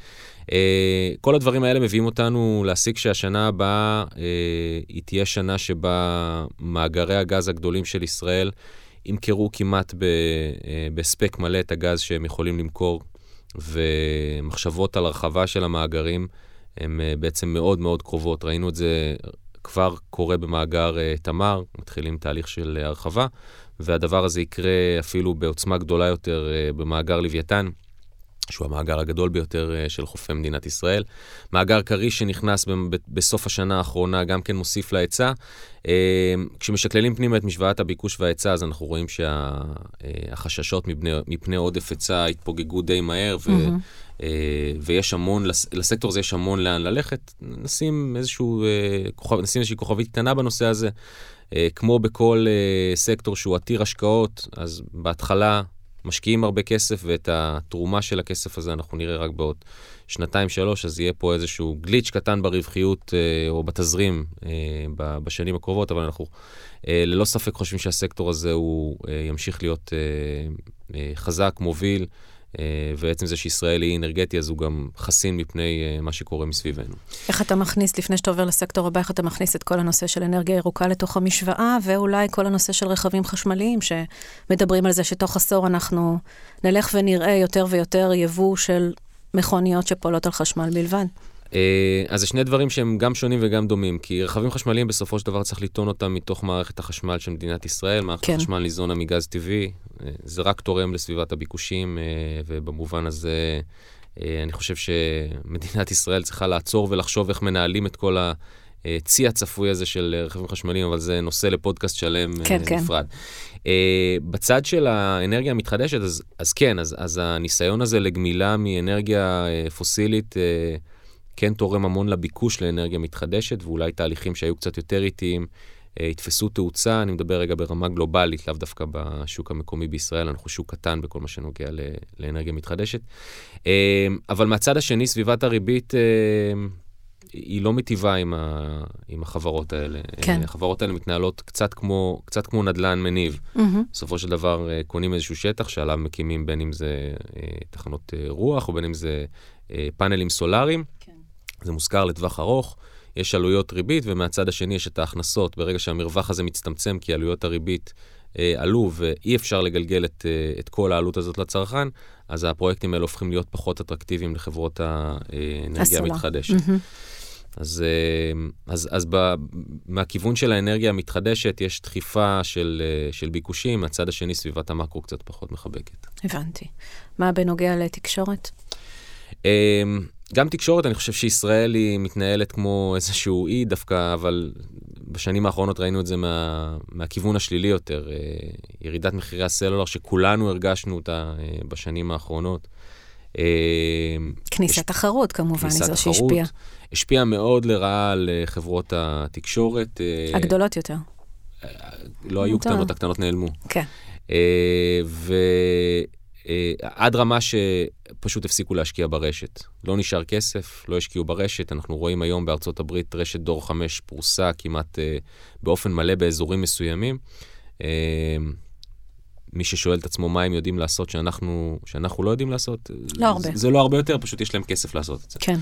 כל הדברים האלה מביאים אותנו להסיק שהשנה הבאה היא תהיה שנה שבה מאגרי הגז הגדולים של ישראל ימכרו כמעט בהספק מלא את הגז שהם יכולים למכור, ומחשבות על הרחבה של המאגרים. הן אה, בעצם מאוד מאוד קרובות. ראינו את זה כבר קורה במאגר uh, תמר, מתחילים תהליך של uh, הרחבה, והדבר הזה יקרה אפילו בעוצמה גדולה יותר במאגר לוויתן. שהוא המאגר הגדול ביותר uh, של חופי מדינת ישראל. מאגר כריש שנכנס בסוף השנה האחרונה גם כן מוסיף להיצע. Uh, כשמשקללים פנימה את משוואת הביקוש וההיצע, אז אנחנו רואים שהחששות שה, uh, מפני, מפני עודף היצע התפוגגו די מהר, ו- mm-hmm. אה, ויש המון, לסקטור הזה יש המון לאן ללכת. נשים איזשהו, אה, נשים איזושהי כוכבית קטנה בנושא הזה. אה, כמו בכל סקטור שהוא עתיר השקעות, אז בהתחלה משקיעים הרבה כסף, ואת התרומה של הכסף הזה אנחנו נראה רק בעוד שנתיים-שלוש, אז יהיה פה איזשהו גליץ' קטן ברווחיות או בתזרים בשנים הקרובות, אבל אנחנו ללא ספק חושבים שהסקטור הזה הוא ימשיך להיות חזק, מוביל. אה, ועצם זה שישראל היא אנרגטי, אז הוא גם חסין מפני אה, מה שקורה מסביבנו. איך אתה מכניס, לפני שאתה עובר לסקטור הבא, איך אתה מכניס את כל הנושא של אנרגיה ירוקה לתוך המשוואה, ואולי כל הנושא של רכבים חשמליים, שמדברים על זה שתוך עשור אנחנו נלך ונראה יותר ויותר יבוא של מכוניות שפועלות על חשמל בלבד. אה, אז זה שני דברים שהם גם שונים וגם דומים, כי רכבים חשמליים בסופו של דבר צריך לטעון אותם מתוך מערכת החשמל של מדינת ישראל, מערכת כן. החשמל ניזונה מגז טבעי, אה, זה רק תורם לסביבת הביקושים, אה, ובמובן הזה אני חושב שמדינת ישראל צריכה לעצור ולחשוב איך מנהלים את כל הצי הצפוי הזה של רכבים חשמליים, אבל זה נושא לפודקאסט שלם כן, כן. נפרד. כן. בצד של האנרגיה המתחדשת, אז, אז כן, אז, אז הניסיון הזה לגמילה מאנרגיה פוסילית, כן תורם המון לביקוש לאנרגיה מתחדשת, ואולי תהליכים שהיו קצת יותר איטיים אה, יתפסו תאוצה. אני מדבר רגע ברמה גלובלית, לאו דווקא בשוק המקומי בישראל, אנחנו שוק קטן בכל מה שנוגע ל- לאנרגיה מתחדשת. אה, אבל מהצד השני, סביבת הריבית... אה, היא לא מטיבה עם, ה, עם החברות האלה. כן. החברות האלה מתנהלות קצת כמו, קצת כמו נדל"ן מניב. Mm-hmm. בסופו של דבר קונים איזשהו שטח שעליו מקימים בין אם זה תחנות רוח או בין אם זה פאנלים סולאריים. זה מושכר לטווח ארוך, יש עלויות ריבית, ומהצד השני יש את ההכנסות. ברגע שהמרווח הזה מצטמצם כי עלויות הריבית אה, עלו ואי אפשר לגלגל את, אה, את כל העלות הזאת לצרכן, אז הפרויקטים האלה הופכים להיות פחות אטרקטיביים לחברות האנרגיה המתחדשת. Mm-hmm. אז, אז, אז ב, מהכיוון של האנרגיה המתחדשת יש דחיפה של, של ביקושים, מהצד השני סביבת המקרו קצת פחות מחבקת. הבנתי. מה בנוגע לתקשורת? גם תקשורת, אני חושב שישראל היא מתנהלת כמו איזשהו אי דווקא, אבל בשנים האחרונות ראינו את זה מה, מהכיוון השלילי יותר. אה, ירידת מחירי הסלולר שכולנו הרגשנו אותה אה, בשנים האחרונות. אה, כניסת יש... תחרות כמובן, היא זו שהשפיעה. השפיעה מאוד לרעה על חברות התקשורת. הגדולות יותר. לא היו קטנות, הקטנות נעלמו. כן. ו... אה, עד רמה שפשוט הפסיקו להשקיע ברשת. לא נשאר כסף, לא השקיעו ברשת. אנחנו רואים היום בארצות הברית רשת דור 5 פרוסה כמעט אה, באופן מלא באזורים מסוימים. אה, מי ששואל את עצמו מה הם יודעים לעשות שאנחנו, שאנחנו לא יודעים לעשות, לא הרבה. זה, זה לא הרבה יותר, פשוט יש להם כסף לעשות את זה. כן.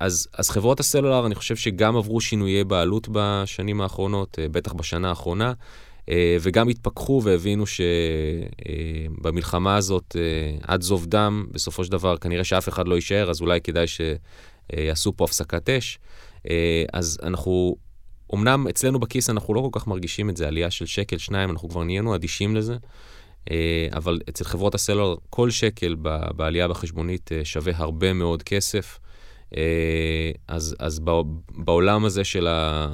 אז, אז חברות הסלולר, אני חושב שגם עברו שינויי בעלות בשנים האחרונות, בטח בשנה האחרונה. אה, וגם התפכחו והבינו שבמלחמה הזאת, אה, עד זוב דם, בסופו של דבר כנראה שאף אחד לא יישאר, אז אולי כדאי שיעשו פה הפסקת אש. אה, אז אנחנו, אמנם אצלנו בכיס אנחנו לא כל כך מרגישים את זה, עלייה של שקל, שניים, אנחנו כבר נהיינו אדישים לזה. אבל אצל חברות הסלולר, כל שקל בעלייה בחשבונית שווה הרבה מאוד כסף. אז, אז בעולם הזה של, ה,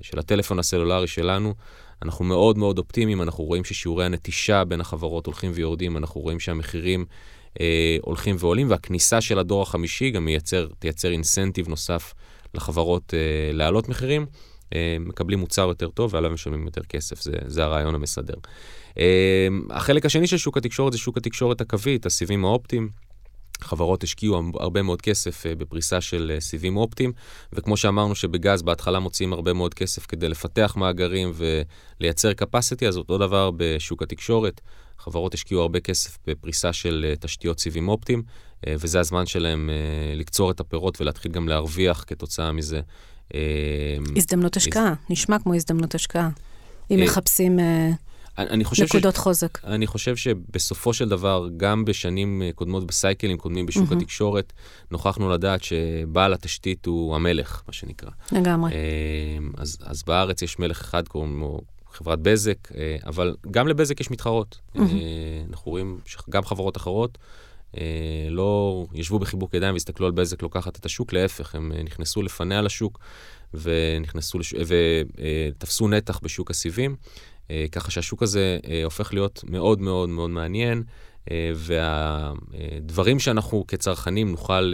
של הטלפון הסלולרי שלנו, אנחנו מאוד מאוד אופטימיים, אנחנו רואים ששיעורי הנטישה בין החברות הולכים ויורדים, אנחנו רואים שהמחירים אה, הולכים ועולים, והכניסה של הדור החמישי גם מייצר, תייצר אינסנטיב נוסף לחברות אה, להעלות מחירים. אה, מקבלים מוצר יותר טוב ועליו משלמים יותר כסף, זה, זה הרעיון המסדר. אה, החלק השני של שוק התקשורת זה שוק התקשורת הקווית, הסיבים האופטיים. חברות השקיעו הרבה מאוד כסף אה, בפריסה של אה, סיבים אופטיים, וכמו שאמרנו שבגז בהתחלה מוציאים הרבה מאוד כסף כדי לפתח מאגרים ולייצר capacity, אז אותו דבר בשוק התקשורת. חברות השקיעו הרבה כסף בפריסה של אה, תשתיות סיבים אופטיים, וזה הזמן שלהם לקצור את הפירות ולהתחיל גם להרוויח כתוצאה מזה. הזדמנות השקעה, נשמע כמו הזדמנות השקעה. אם מחפשים... אני חושב נקודות ש... חוזק. אני חושב שבסופו של דבר, גם בשנים אה, קודמות, בסייקלים קודמים בשוק mm-hmm. התקשורת, נוכחנו לדעת שבעל התשתית הוא המלך, מה שנקרא. לגמרי. אה, אז, אז בארץ יש מלך אחד, קוראים לו חברת בזק, אה, אבל גם לבזק יש מתחרות. Mm-hmm. אנחנו רואים שגם חברות אחרות לא ישבו בחיבוק ידיים והסתכלו על בזק לוקחת את השוק, להפך, הם נכנסו לפניה לשוק ונכנסו לש... ותפסו נתח בשוק הסיבים. אה, ככה שהשוק הזה אה, הופך להיות מאוד מאוד מאוד מעניין, אה, והדברים שאנחנו כצרכנים נוכל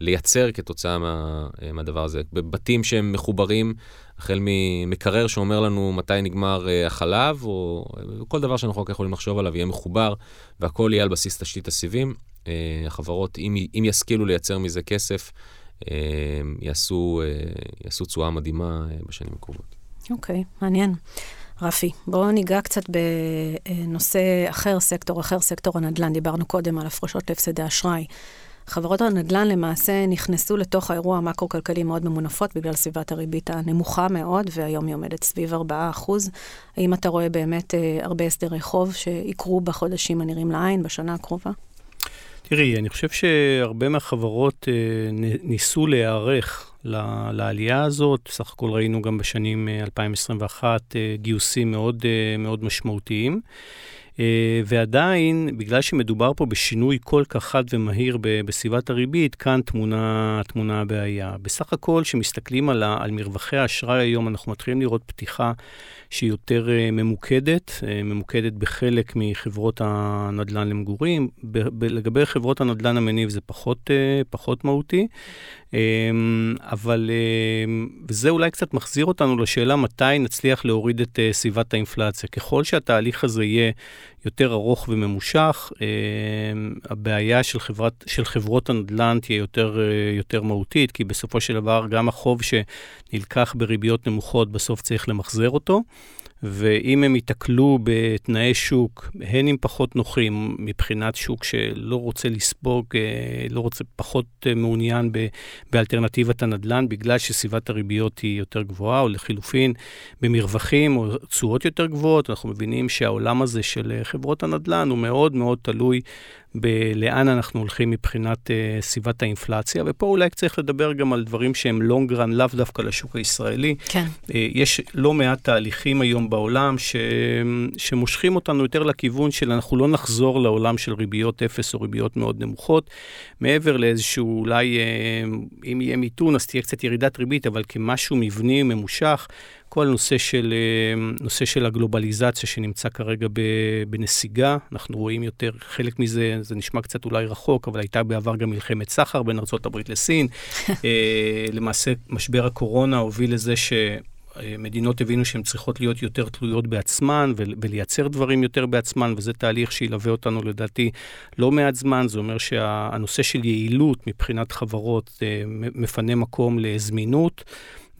לייצר כתוצאה מה, מהדבר הזה. בבתים שהם מחוברים, החל ממקרר שאומר לנו מתי נגמר החלב, או כל דבר שאנחנו רק יכולים לחשוב עליו יהיה מחובר, והכל יהיה על בסיס תשתית הסיבים. החברות, אם, אם ישכילו לייצר מזה כסף, יעשו, יעשו תשואה מדהימה בשנים הקרובות. אוקיי, okay, מעניין. רפי, בואו ניגע קצת בנושא אחר, סקטור אחר, סקטור הנדל"ן. דיברנו קודם על הפרשות להפסדי אשראי. חברות הנדל"ן למעשה נכנסו לתוך האירוע המקרו-כלכלי מאוד ממונפות בגלל סביבת הריבית הנמוכה מאוד, והיום היא עומדת סביב 4%. האם אתה רואה באמת אה, הרבה הסדרי חוב שיקרו בחודשים הנראים לעין בשנה הקרובה? תראי, אני חושב שהרבה מהחברות אה, ניסו להיערך לעלייה הזאת. בסך הכל ראינו גם בשנים 2021 אה, אה, גיוסים מאוד, אה, מאוד משמעותיים. ועדיין, בגלל שמדובר פה בשינוי כל כך חד ומהיר בסביבת הריבית, כאן תמונה, תמונה הבעיה. בסך הכל, כשמסתכלים על, על מרווחי האשראי היום, אנחנו מתחילים לראות פתיחה שהיא יותר uh, ממוקדת, uh, ממוקדת בחלק מחברות הנדל"ן למגורים. ב- ב- לגבי חברות הנדל"ן המניב זה פחות, פחות מהותי, אבל זה אולי קצת מחזיר אותנו לשאלה מתי נצליח להוריד את סביבת האינפלציה. ככל שהתהליך הזה יהיה יותר ארוך וממושך, uh, הבעיה של, חברת, של חברות הנדל"ן תהיה יותר, uh, יותר מהותית, כי בסופו של דבר גם החוב שנלקח בריביות נמוכות, בסוף צריך למחזר אותו. ואם הם ייתקלו בתנאי שוק, הן עם פחות נוחים מבחינת שוק שלא רוצה לספוג, אה, לא רוצה, פחות אה, מעוניין באלטרנטיבת הנדל"ן, בגלל שסביבת הריביות היא יותר גבוהה, או לחילופין, במרווחים או תשואות יותר גבוהות, אנחנו מבינים שהעולם הזה של אה, חברות הנדל"ן הוא מאוד מאוד תלוי לאן אנחנו הולכים מבחינת uh, סביבת האינפלציה, ופה אולי צריך לדבר גם על דברים שהם long run, לאו דווקא לשוק הישראלי. כן. Uh, יש לא מעט תהליכים היום בעולם ש, שמושכים אותנו יותר לכיוון של אנחנו לא נחזור לעולם של ריביות אפס או ריביות מאוד נמוכות, מעבר לאיזשהו, אולי uh, אם יהיה מיתון אז תהיה קצת ירידת ריבית, אבל כמשהו מבני ממושך. כל הנושא של, נושא של הגלובליזציה שנמצא כרגע בנסיגה, אנחנו רואים יותר, חלק מזה, זה נשמע קצת אולי רחוק, אבל הייתה בעבר גם מלחמת סחר בין ארה"ב לסין. אה, למעשה, משבר הקורונה הוביל לזה ש... מדינות הבינו שהן צריכות להיות יותר תלויות בעצמן ולייצר דברים יותר בעצמן, וזה תהליך שילווה אותנו לדעתי לא מעט זמן. זה אומר שהנושא של יעילות מבחינת חברות אה, מפנה מקום לזמינות.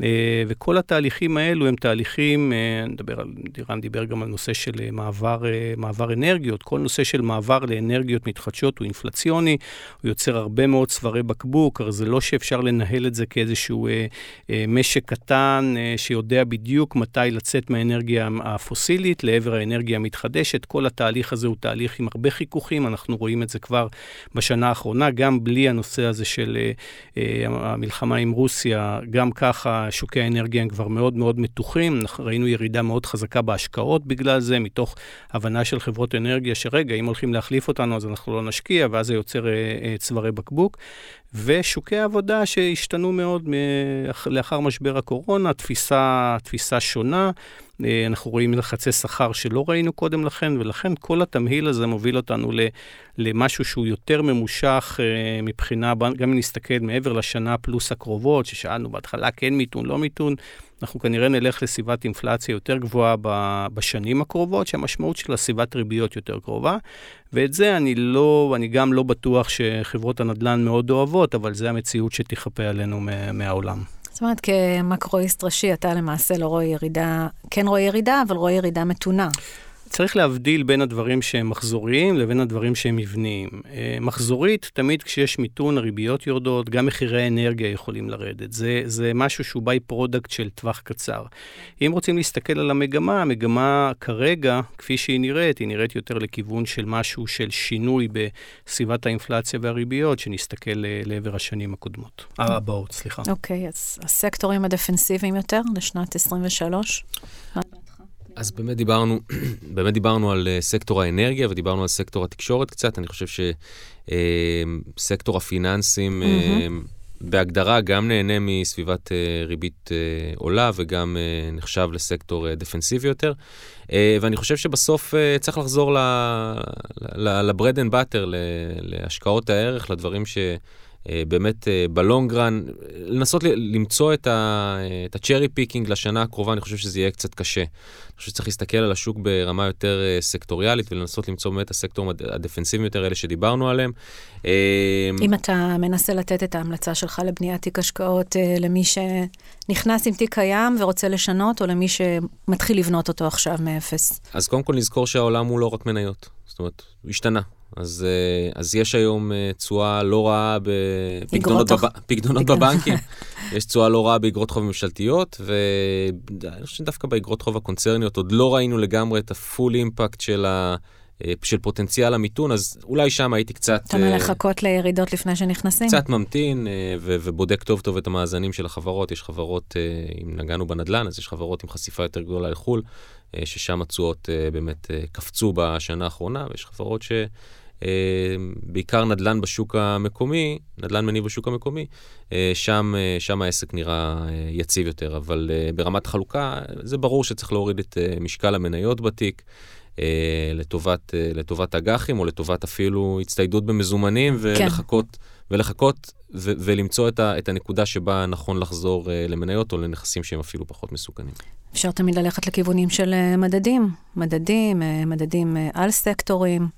אה, וכל התהליכים האלו הם תהליכים, אה, נדבר על, דירן דיבר גם על נושא של אה, מעבר, מעבר אנרגיות, כל נושא של מעבר לאנרגיות מתחדשות הוא אינפלציוני, הוא יוצר הרבה מאוד צווארי בקבוק, הרי זה לא שאפשר לנהל את זה כאיזשהו משק קטן שיודע בדיוק מתי לצאת מהאנרגיה הפוסילית לעבר האנרגיה המתחדשת. כל התהליך הזה הוא תהליך עם הרבה חיכוכים, אנחנו רואים את זה כבר בשנה האחרונה, גם בלי הנושא הזה של המלחמה עם רוסיה, גם ככה שוקי האנרגיה הם כבר מאוד מאוד מתוחים, ראינו ירידה מאוד חזקה בהשקעות בגלל זה, מתוך הבנה של חברות אנרגיה, שרגע, אם הולכים להחליף אותנו אז אנחנו לא נשקיע, ואז זה יוצר אה, אה, צווארי בקבוק. ושוקי העבודה שהשתנו מאוד לאחר משבר הקורונה, תפיסה, תפיסה שונה. אה, אנחנו רואים לחצי שכר שלא ראינו קודם לכן, ולכן כל התמהיל הזה מוביל אותנו למשהו שהוא יותר ממושך אה, מבחינה, גם אם נסתכל מעבר לשנה פלוס הקרובות, ששאלנו בהתחלה כן מיתון, לא מיתון, אנחנו כנראה נלך לסביבת אינפלציה יותר גבוהה בשנים הקרובות, שהמשמעות של סביבת ריביות יותר קרובה, ואת זה אני לא, אני גם לא בטוח שחברות הנדל"ן מאוד אוהבות, אבל זה המציאות שתיכפה עלינו מהעולם. זאת אומרת, כמקרואיסט ראשי, אתה למעשה לא רואה ירידה, כן רואה ירידה, אבל רואה ירידה מתונה. צריך להבדיל בין הדברים שהם מחזוריים לבין הדברים שהם מבניים. אה, מחזורית, תמיד כשיש מיתון, הריביות יורדות, גם מחירי האנרגיה יכולים לרדת. זה, זה משהו שהוא by-product של טווח קצר. אם רוצים להסתכל על המגמה, המגמה כרגע, כפי שהיא נראית, היא נראית יותר לכיוון של משהו של שינוי בסביבת האינפלציה והריביות, שנסתכל אה, לעבר השנים הקודמות. הבאות, סליחה. אוקיי, אוקיי, אז הסקטורים הדפנסיביים יותר לשנת 23? אז באמת דיברנו, באמת דיברנו על אה, סקטור האנרגיה ודיברנו על סקטור התקשורת קצת. אני חושב שסקטור אה, הפיננסים mm-hmm. בהגדרה גם נהנה מסביבת ריבית עולה וגם נחשב לסקטור דפנסיבי יותר. ואני חושב שבסוף צריך לחזור ל-bread and butter, להשקעות הערך, לדברים ש... אה, באמת אה, ב-long run, לנסות למצוא את ה-cherry picking לשנה הקרובה, אני חושב שזה יהיה קצת קשה. אני חושב שצריך להסתכל על השוק ברמה יותר אה, סקטוריאלית ולנסות למצוא באמת הסקטורים הדפנסיביים יותר, אלה שדיברנו עליהם. אם אתה מנסה לתת את ההמלצה שלך לבניית תיק השקעות למי שנכנס עם תיק קיים ורוצה לשנות, או למי שמתחיל לבנות אותו עכשיו מאפס? אז קודם כל נזכור שהעולם הוא לא רק מניות. זאת אומרת, הוא השתנה. אז, אה, אז יש היום אה, תשואה לא רעה בפקדונות בב... בבנקים, יש תשואה לא רעה באגרות חוב ממשלתיות, ואני חושב שדווקא באגרות חוב הקונצרניות עוד לא ראינו לגמרי את הפול אימפקט של, ה... אה, של פוטנציאל המיתון, אז אולי שם הייתי קצת... אתה אומר לחכות לירידות לפני שנכנסים? קצת ממתין ו- ובודק טוב טוב את המאזנים של החברות. יש חברות, אם נגענו בנדל"ן, אז יש חברות עם חשיפה יותר גדולה לחו"ל, ששם התשואות באמת קפצו בשנה האחרונה, ויש חברות ש... אה, בעיקר נדל"ן בשוק המקומי, נדל"ן מניב בשוק המקומי, אה, שם, אה, שם העסק נראה יציב יותר, אבל ברמת חלוקה זה ברור שצריך להוריד את משקל המניות בתיק. לטובת, לטובת אג"חים או לטובת אפילו הצטיידות במזומנים כן. ולחכות, כן. ולחכות ו- ולמצוא את, ה- את הנקודה שבה נכון לחזור למניות או לנכסים שהם אפילו פחות מסוכנים. אפשר תמיד ללכת לכיוונים של אה, מדדים, מדדים, אה, מדדים אה, על סקטורים.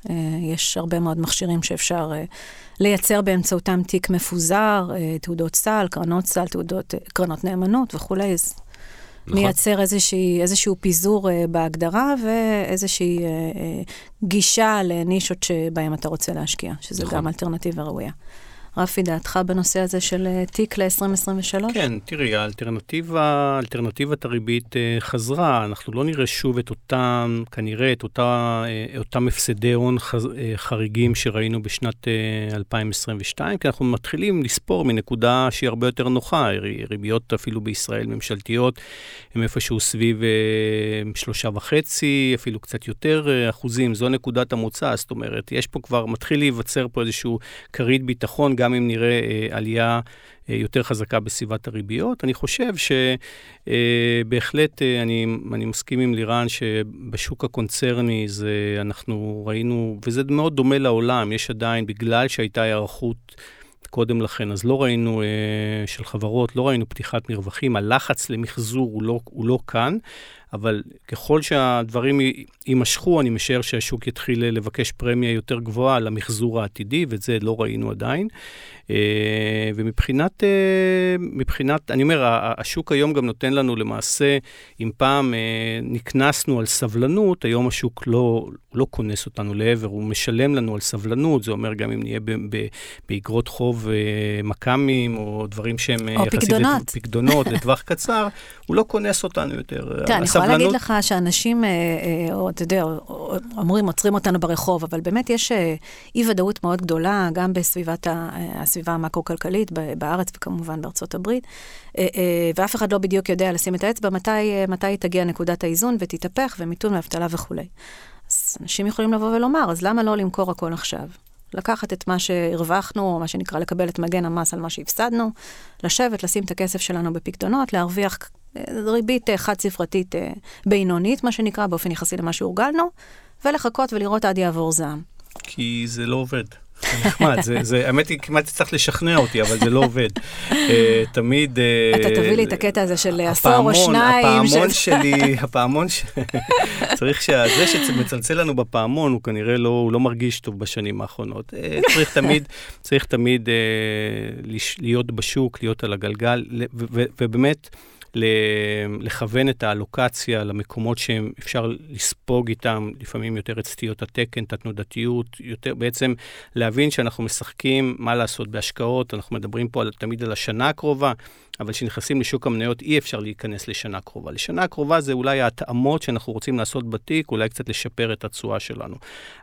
יש הרבה מאוד מכשירים שאפשר לייצר באמצעותם תיק מפוזר, תעודות סל, קרנות סל, תעודות, קרנות נאמנות וכולי. נכון. מייצר איזושהי, איזשהו פיזור בהגדרה ואיזושהי גישה לנישות שבהן אתה רוצה להשקיע, שזה נכון. גם אלטרנטיבה ראויה. רפי, דעתך בנושא הזה של אה, תיק ל-2023? כן, תראי, האלטרנטיבה, אלטרנטיבת הריבית אה, חזרה. אנחנו לא נראה שוב את אותם, כנראה את אותה, אה, אותם הפסדי הון חריגים שראינו בשנת 2022, כי אנחנו מתחילים לספור מנקודה שהיא הרבה יותר נוחה. ריביות אפילו בישראל ממשלתיות הם איפשהו סביב שלושה וחצי, אפילו קצת יותר אחוזים. זו נקודת המוצא, זאת אומרת, יש פה כבר, מתחיל להיווצר פה איזשהו כרית ביטחון, גם אם נראה אה, עלייה אה, יותר חזקה בסביבת הריביות. אני חושב שבהחלט, אה, אני, אני מסכים עם לירן שבשוק הקונצרני זה, אנחנו ראינו, וזה מאוד דומה לעולם, יש עדיין, בגלל שהייתה היערכות קודם לכן, אז לא ראינו, של חברות, לא ראינו פתיחת מרווחים, הלחץ למחזור הוא לא, הוא לא כאן. אבל ככל שהדברים יימשכו, אני משער שהשוק יתחיל לבקש פרמיה יותר גבוהה למחזור העתידי, ואת זה לא ראינו עדיין. אה, ומבחינת, אה, מבחינת, אני אומר, השוק היום גם נותן לנו למעשה, אם פעם אה, נקנסנו על סבלנות, היום השוק לא, לא כונס אותנו לעבר, הוא משלם לנו על סבלנות, זה אומר גם אם נהיה באגרות חוב מכ"מים, או דברים שהם או יחסית... פקדונות. פקדונות לטווח קצר, הוא לא כונס אותנו יותר. כן, אני יכולה להגיד לך שאנשים, או אתה יודע, אומרים, עוצרים אותנו ברחוב, אבל באמת יש אי-ודאות מאוד גדולה, גם בסביבת הסביבה. המקרו-כלכלית בארץ וכמובן בארצות הברית, אה, אה, ואף אחד לא בדיוק יודע לשים את האצבע מתי, אה, מתי תגיע נקודת האיזון ותתהפך ומיתון ואבטלה וכולי. אז אנשים יכולים לבוא ולומר, אז למה לא למכור הכל עכשיו? לקחת את מה שהרווחנו, או מה שנקרא לקבל את מגן המס על מה שהפסדנו, לשבת, לשים את הכסף שלנו בפקדונות, להרוויח ריבית חד-ספרתית בינונית, מה שנקרא, באופן יחסי למה שהורגלנו, ולחכות ולראות עד יעבור זעם. כי זה לא עובד. נחמד, זה, זה, האמת היא, כמעט צריך לשכנע אותי, אבל זה לא עובד. uh, תמיד... Uh, אתה תביא לי את הקטע הזה של עשור או שניים. הפעמון שלי, הפעמון ש... צריך שזה שמצלצל לנו בפעמון, הוא כנראה לא, הוא לא מרגיש טוב בשנים האחרונות. Uh, צריך תמיד, צריך תמיד uh, להיות בשוק, להיות על הגלגל, ובאמת... לכוון את האלוקציה למקומות שאפשר לספוג איתם, לפעמים יותר את סטיות התקן, את התנודתיות, יותר בעצם להבין שאנחנו משחקים מה לעשות בהשקעות, אנחנו מדברים פה על, תמיד על השנה הקרובה, אבל כשנכנסים לשוק המניות אי אפשר להיכנס לשנה קרובה. לשנה הקרובה זה אולי ההתאמות שאנחנו רוצים לעשות בתיק, אולי קצת לשפר את התשואה שלנו.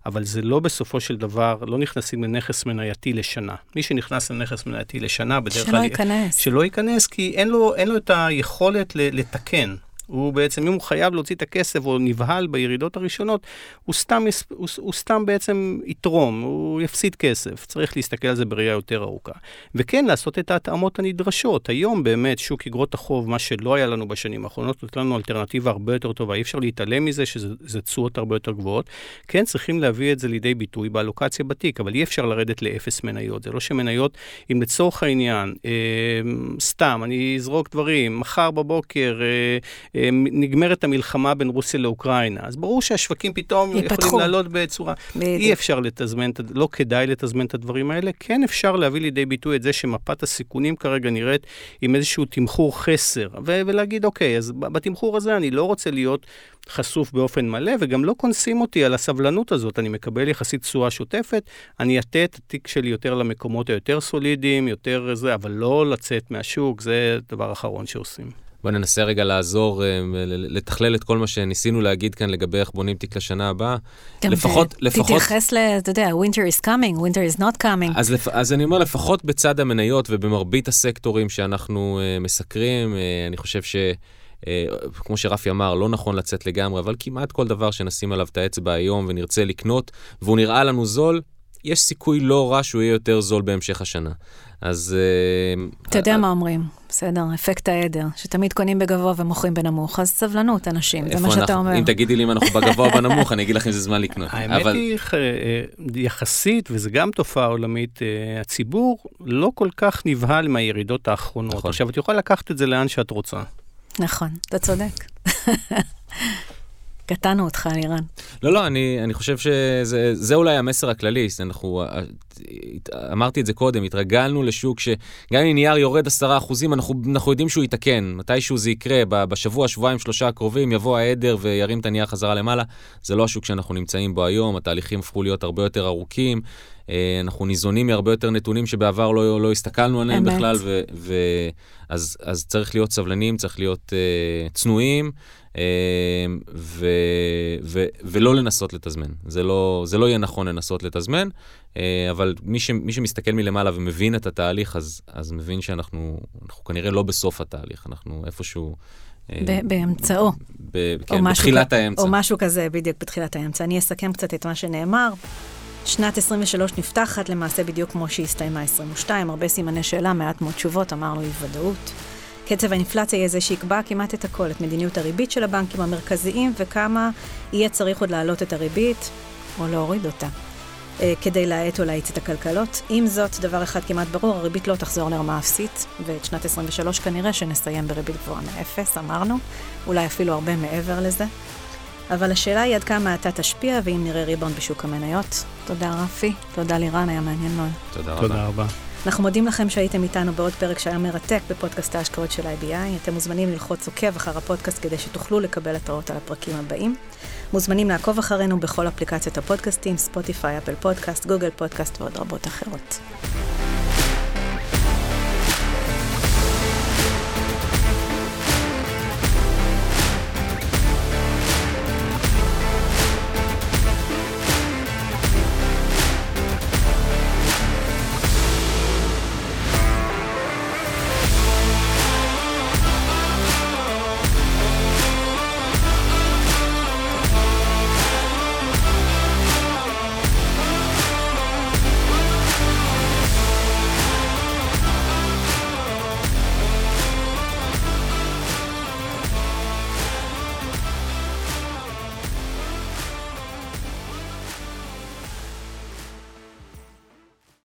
אבל זה לא בסופו של דבר, לא נכנסים לנכס מנייתי לשנה. מי שנכנס לנכס מנייתי לשנה, בדרך כלל... שלא ייכנס. שלא ייכנס, כי אין לו, אין לו את היכולת לתקן. הוא בעצם, אם הוא חייב להוציא את הכסף או נבהל בירידות הראשונות, הוא סתם, הוא, הוא סתם בעצם יתרום, הוא יפסיד כסף. צריך להסתכל על זה בראייה יותר ארוכה. וכן, לעשות את ההתאמות הנדרשות. היום באמת שוק אגרות החוב, מה שלא היה לנו בשנים האחרונות, נותן לנו אלטרנטיבה הרבה יותר טובה. אי אפשר להתעלם מזה שזה תשואות הרבה יותר גבוהות. כן, צריכים להביא את זה לידי ביטוי באלוקציה בתיק, אבל אי אפשר לרדת לאפס מניות. זה לא שמניות, אם לצורך העניין, אה, סתם, אני אזרוק דברים, מחר בבוקר, אה, נגמרת המלחמה בין רוסיה לאוקראינה, אז ברור שהשווקים פתאום יפתחו. יכולים לעלות בצורה... בדיוק. אי אפשר לתזמן, לא כדאי לתזמן את הדברים האלה. כן אפשר להביא לידי ביטוי את זה שמפת הסיכונים כרגע נראית עם איזשהו תמחור חסר, ו- ולהגיד, אוקיי, אז בתמחור הזה אני לא רוצה להיות חשוף באופן מלא, וגם לא קונסים אותי על הסבלנות הזאת. אני מקבל יחסית תשואה שוטפת, אני אטה את התיק שלי יותר למקומות היותר סולידיים, יותר זה, אבל לא לצאת מהשוק, זה דבר אחרון שעושים. בוא ננסה רגע לעזור, אה, לתכלל את כל מה שניסינו להגיד כאן לגבי איך בונים תיק לשנה הבאה. גם לפחות, לפחות... תתייחס ל... אתה יודע, winter is coming, winter is not coming. אז, לפ... אז אני אומר, לפחות בצד המניות ובמרבית הסקטורים שאנחנו uh, מסקרים, uh, אני חושב ש... Uh, כמו שרפי אמר, לא נכון לצאת לגמרי, אבל כמעט כל דבר שנשים עליו את האצבע היום ונרצה לקנות, והוא נראה לנו זול, יש סיכוי לא רע שהוא יהיה יותר זול בהמשך השנה. אז... אתה יודע מה אומרים, בסדר, אפקט העדר, שתמיד קונים בגבוה ומוכרים בנמוך, אז סבלנות, אנשים, זה מה שאתה אומר. אם תגידי לי אם אנחנו בגבוה או בנמוך, אני אגיד לך אם זה זמן לקנות. האמת היא, אה, יחסית, וזו גם תופעה עולמית, אה, הציבור לא כל כך נבהל מהירידות האחרונות. נכון. עכשיו, את יכולה לקחת את זה לאן שאת רוצה. נכון, אתה צודק. קטענו אותך, לירן. לא, לא, אני, אני חושב שזה אולי המסר הכללי. אנחנו, אמרתי את זה קודם, התרגלנו לשוק שגם אם נייר יורד 10 אחוזים, אנחנו, אנחנו יודעים שהוא יתקן. מתישהו זה יקרה, בשבוע, שבועיים, שלושה הקרובים, יבוא העדר וירים את הנייר חזרה למעלה. זה לא השוק שאנחנו נמצאים בו היום, התהליכים הפכו להיות הרבה יותר ארוכים. אה, אנחנו ניזונים מהרבה יותר נתונים שבעבר לא, לא הסתכלנו עליהם. בכלל, ו, ו, אז, אז צריך להיות סבלניים, צריך להיות uh, צנועים, ו, ו, ולא לנסות לתזמן. זה לא, זה לא יהיה נכון לנסות לתזמן, uh, אבל מי, ש, מי שמסתכל מלמעלה ומבין את התהליך, אז, אז מבין שאנחנו אנחנו כנראה לא בסוף התהליך, אנחנו איפשהו... אה, באמצעו. ב- כן, בתחילת כ- האמצע. או משהו כזה, בדיוק בתחילת האמצע. אני אסכם קצת את מה שנאמר. שנת 23 נפתחת למעשה בדיוק כמו שהסתיימה 22, הרבה סימני שאלה, מעט מאוד תשובות, אמרנו אי ודאות. קצב האינפלציה יהיה זה שיקבע כמעט את הכל, את מדיניות הריבית של הבנקים המרכזיים וכמה יהיה צריך עוד להעלות את הריבית או להוריד אותה. אה, כדי להאט או להאיץ את הכלכלות. עם זאת, דבר אחד כמעט ברור, הריבית לא תחזור לרמה אפסית, ואת שנת 23 כנראה שנסיים בריבית גבוהה מאפס, אמרנו, אולי אפילו הרבה מעבר לזה. אבל השאלה היא עד כמה אתה תשפיע, ואם נראה ריבאונד בשוק המניות. תודה רפי, תודה לירן, היה מעניין מאוד. תודה רבה. תודה רבה. אנחנו מודים לכם שהייתם איתנו בעוד פרק שהיה מרתק בפודקאסט ההשקעות של IBI. אתם מוזמנים ללחוץ עוקב אחר הפודקאסט כדי שתוכלו לקבל התראות על הפרקים הבאים. מוזמנים לעקוב אחרינו בכל אפליקציות הפודקאסטים, Spotify, Apple Podcast, Google Podcast ועוד רבות אחרות.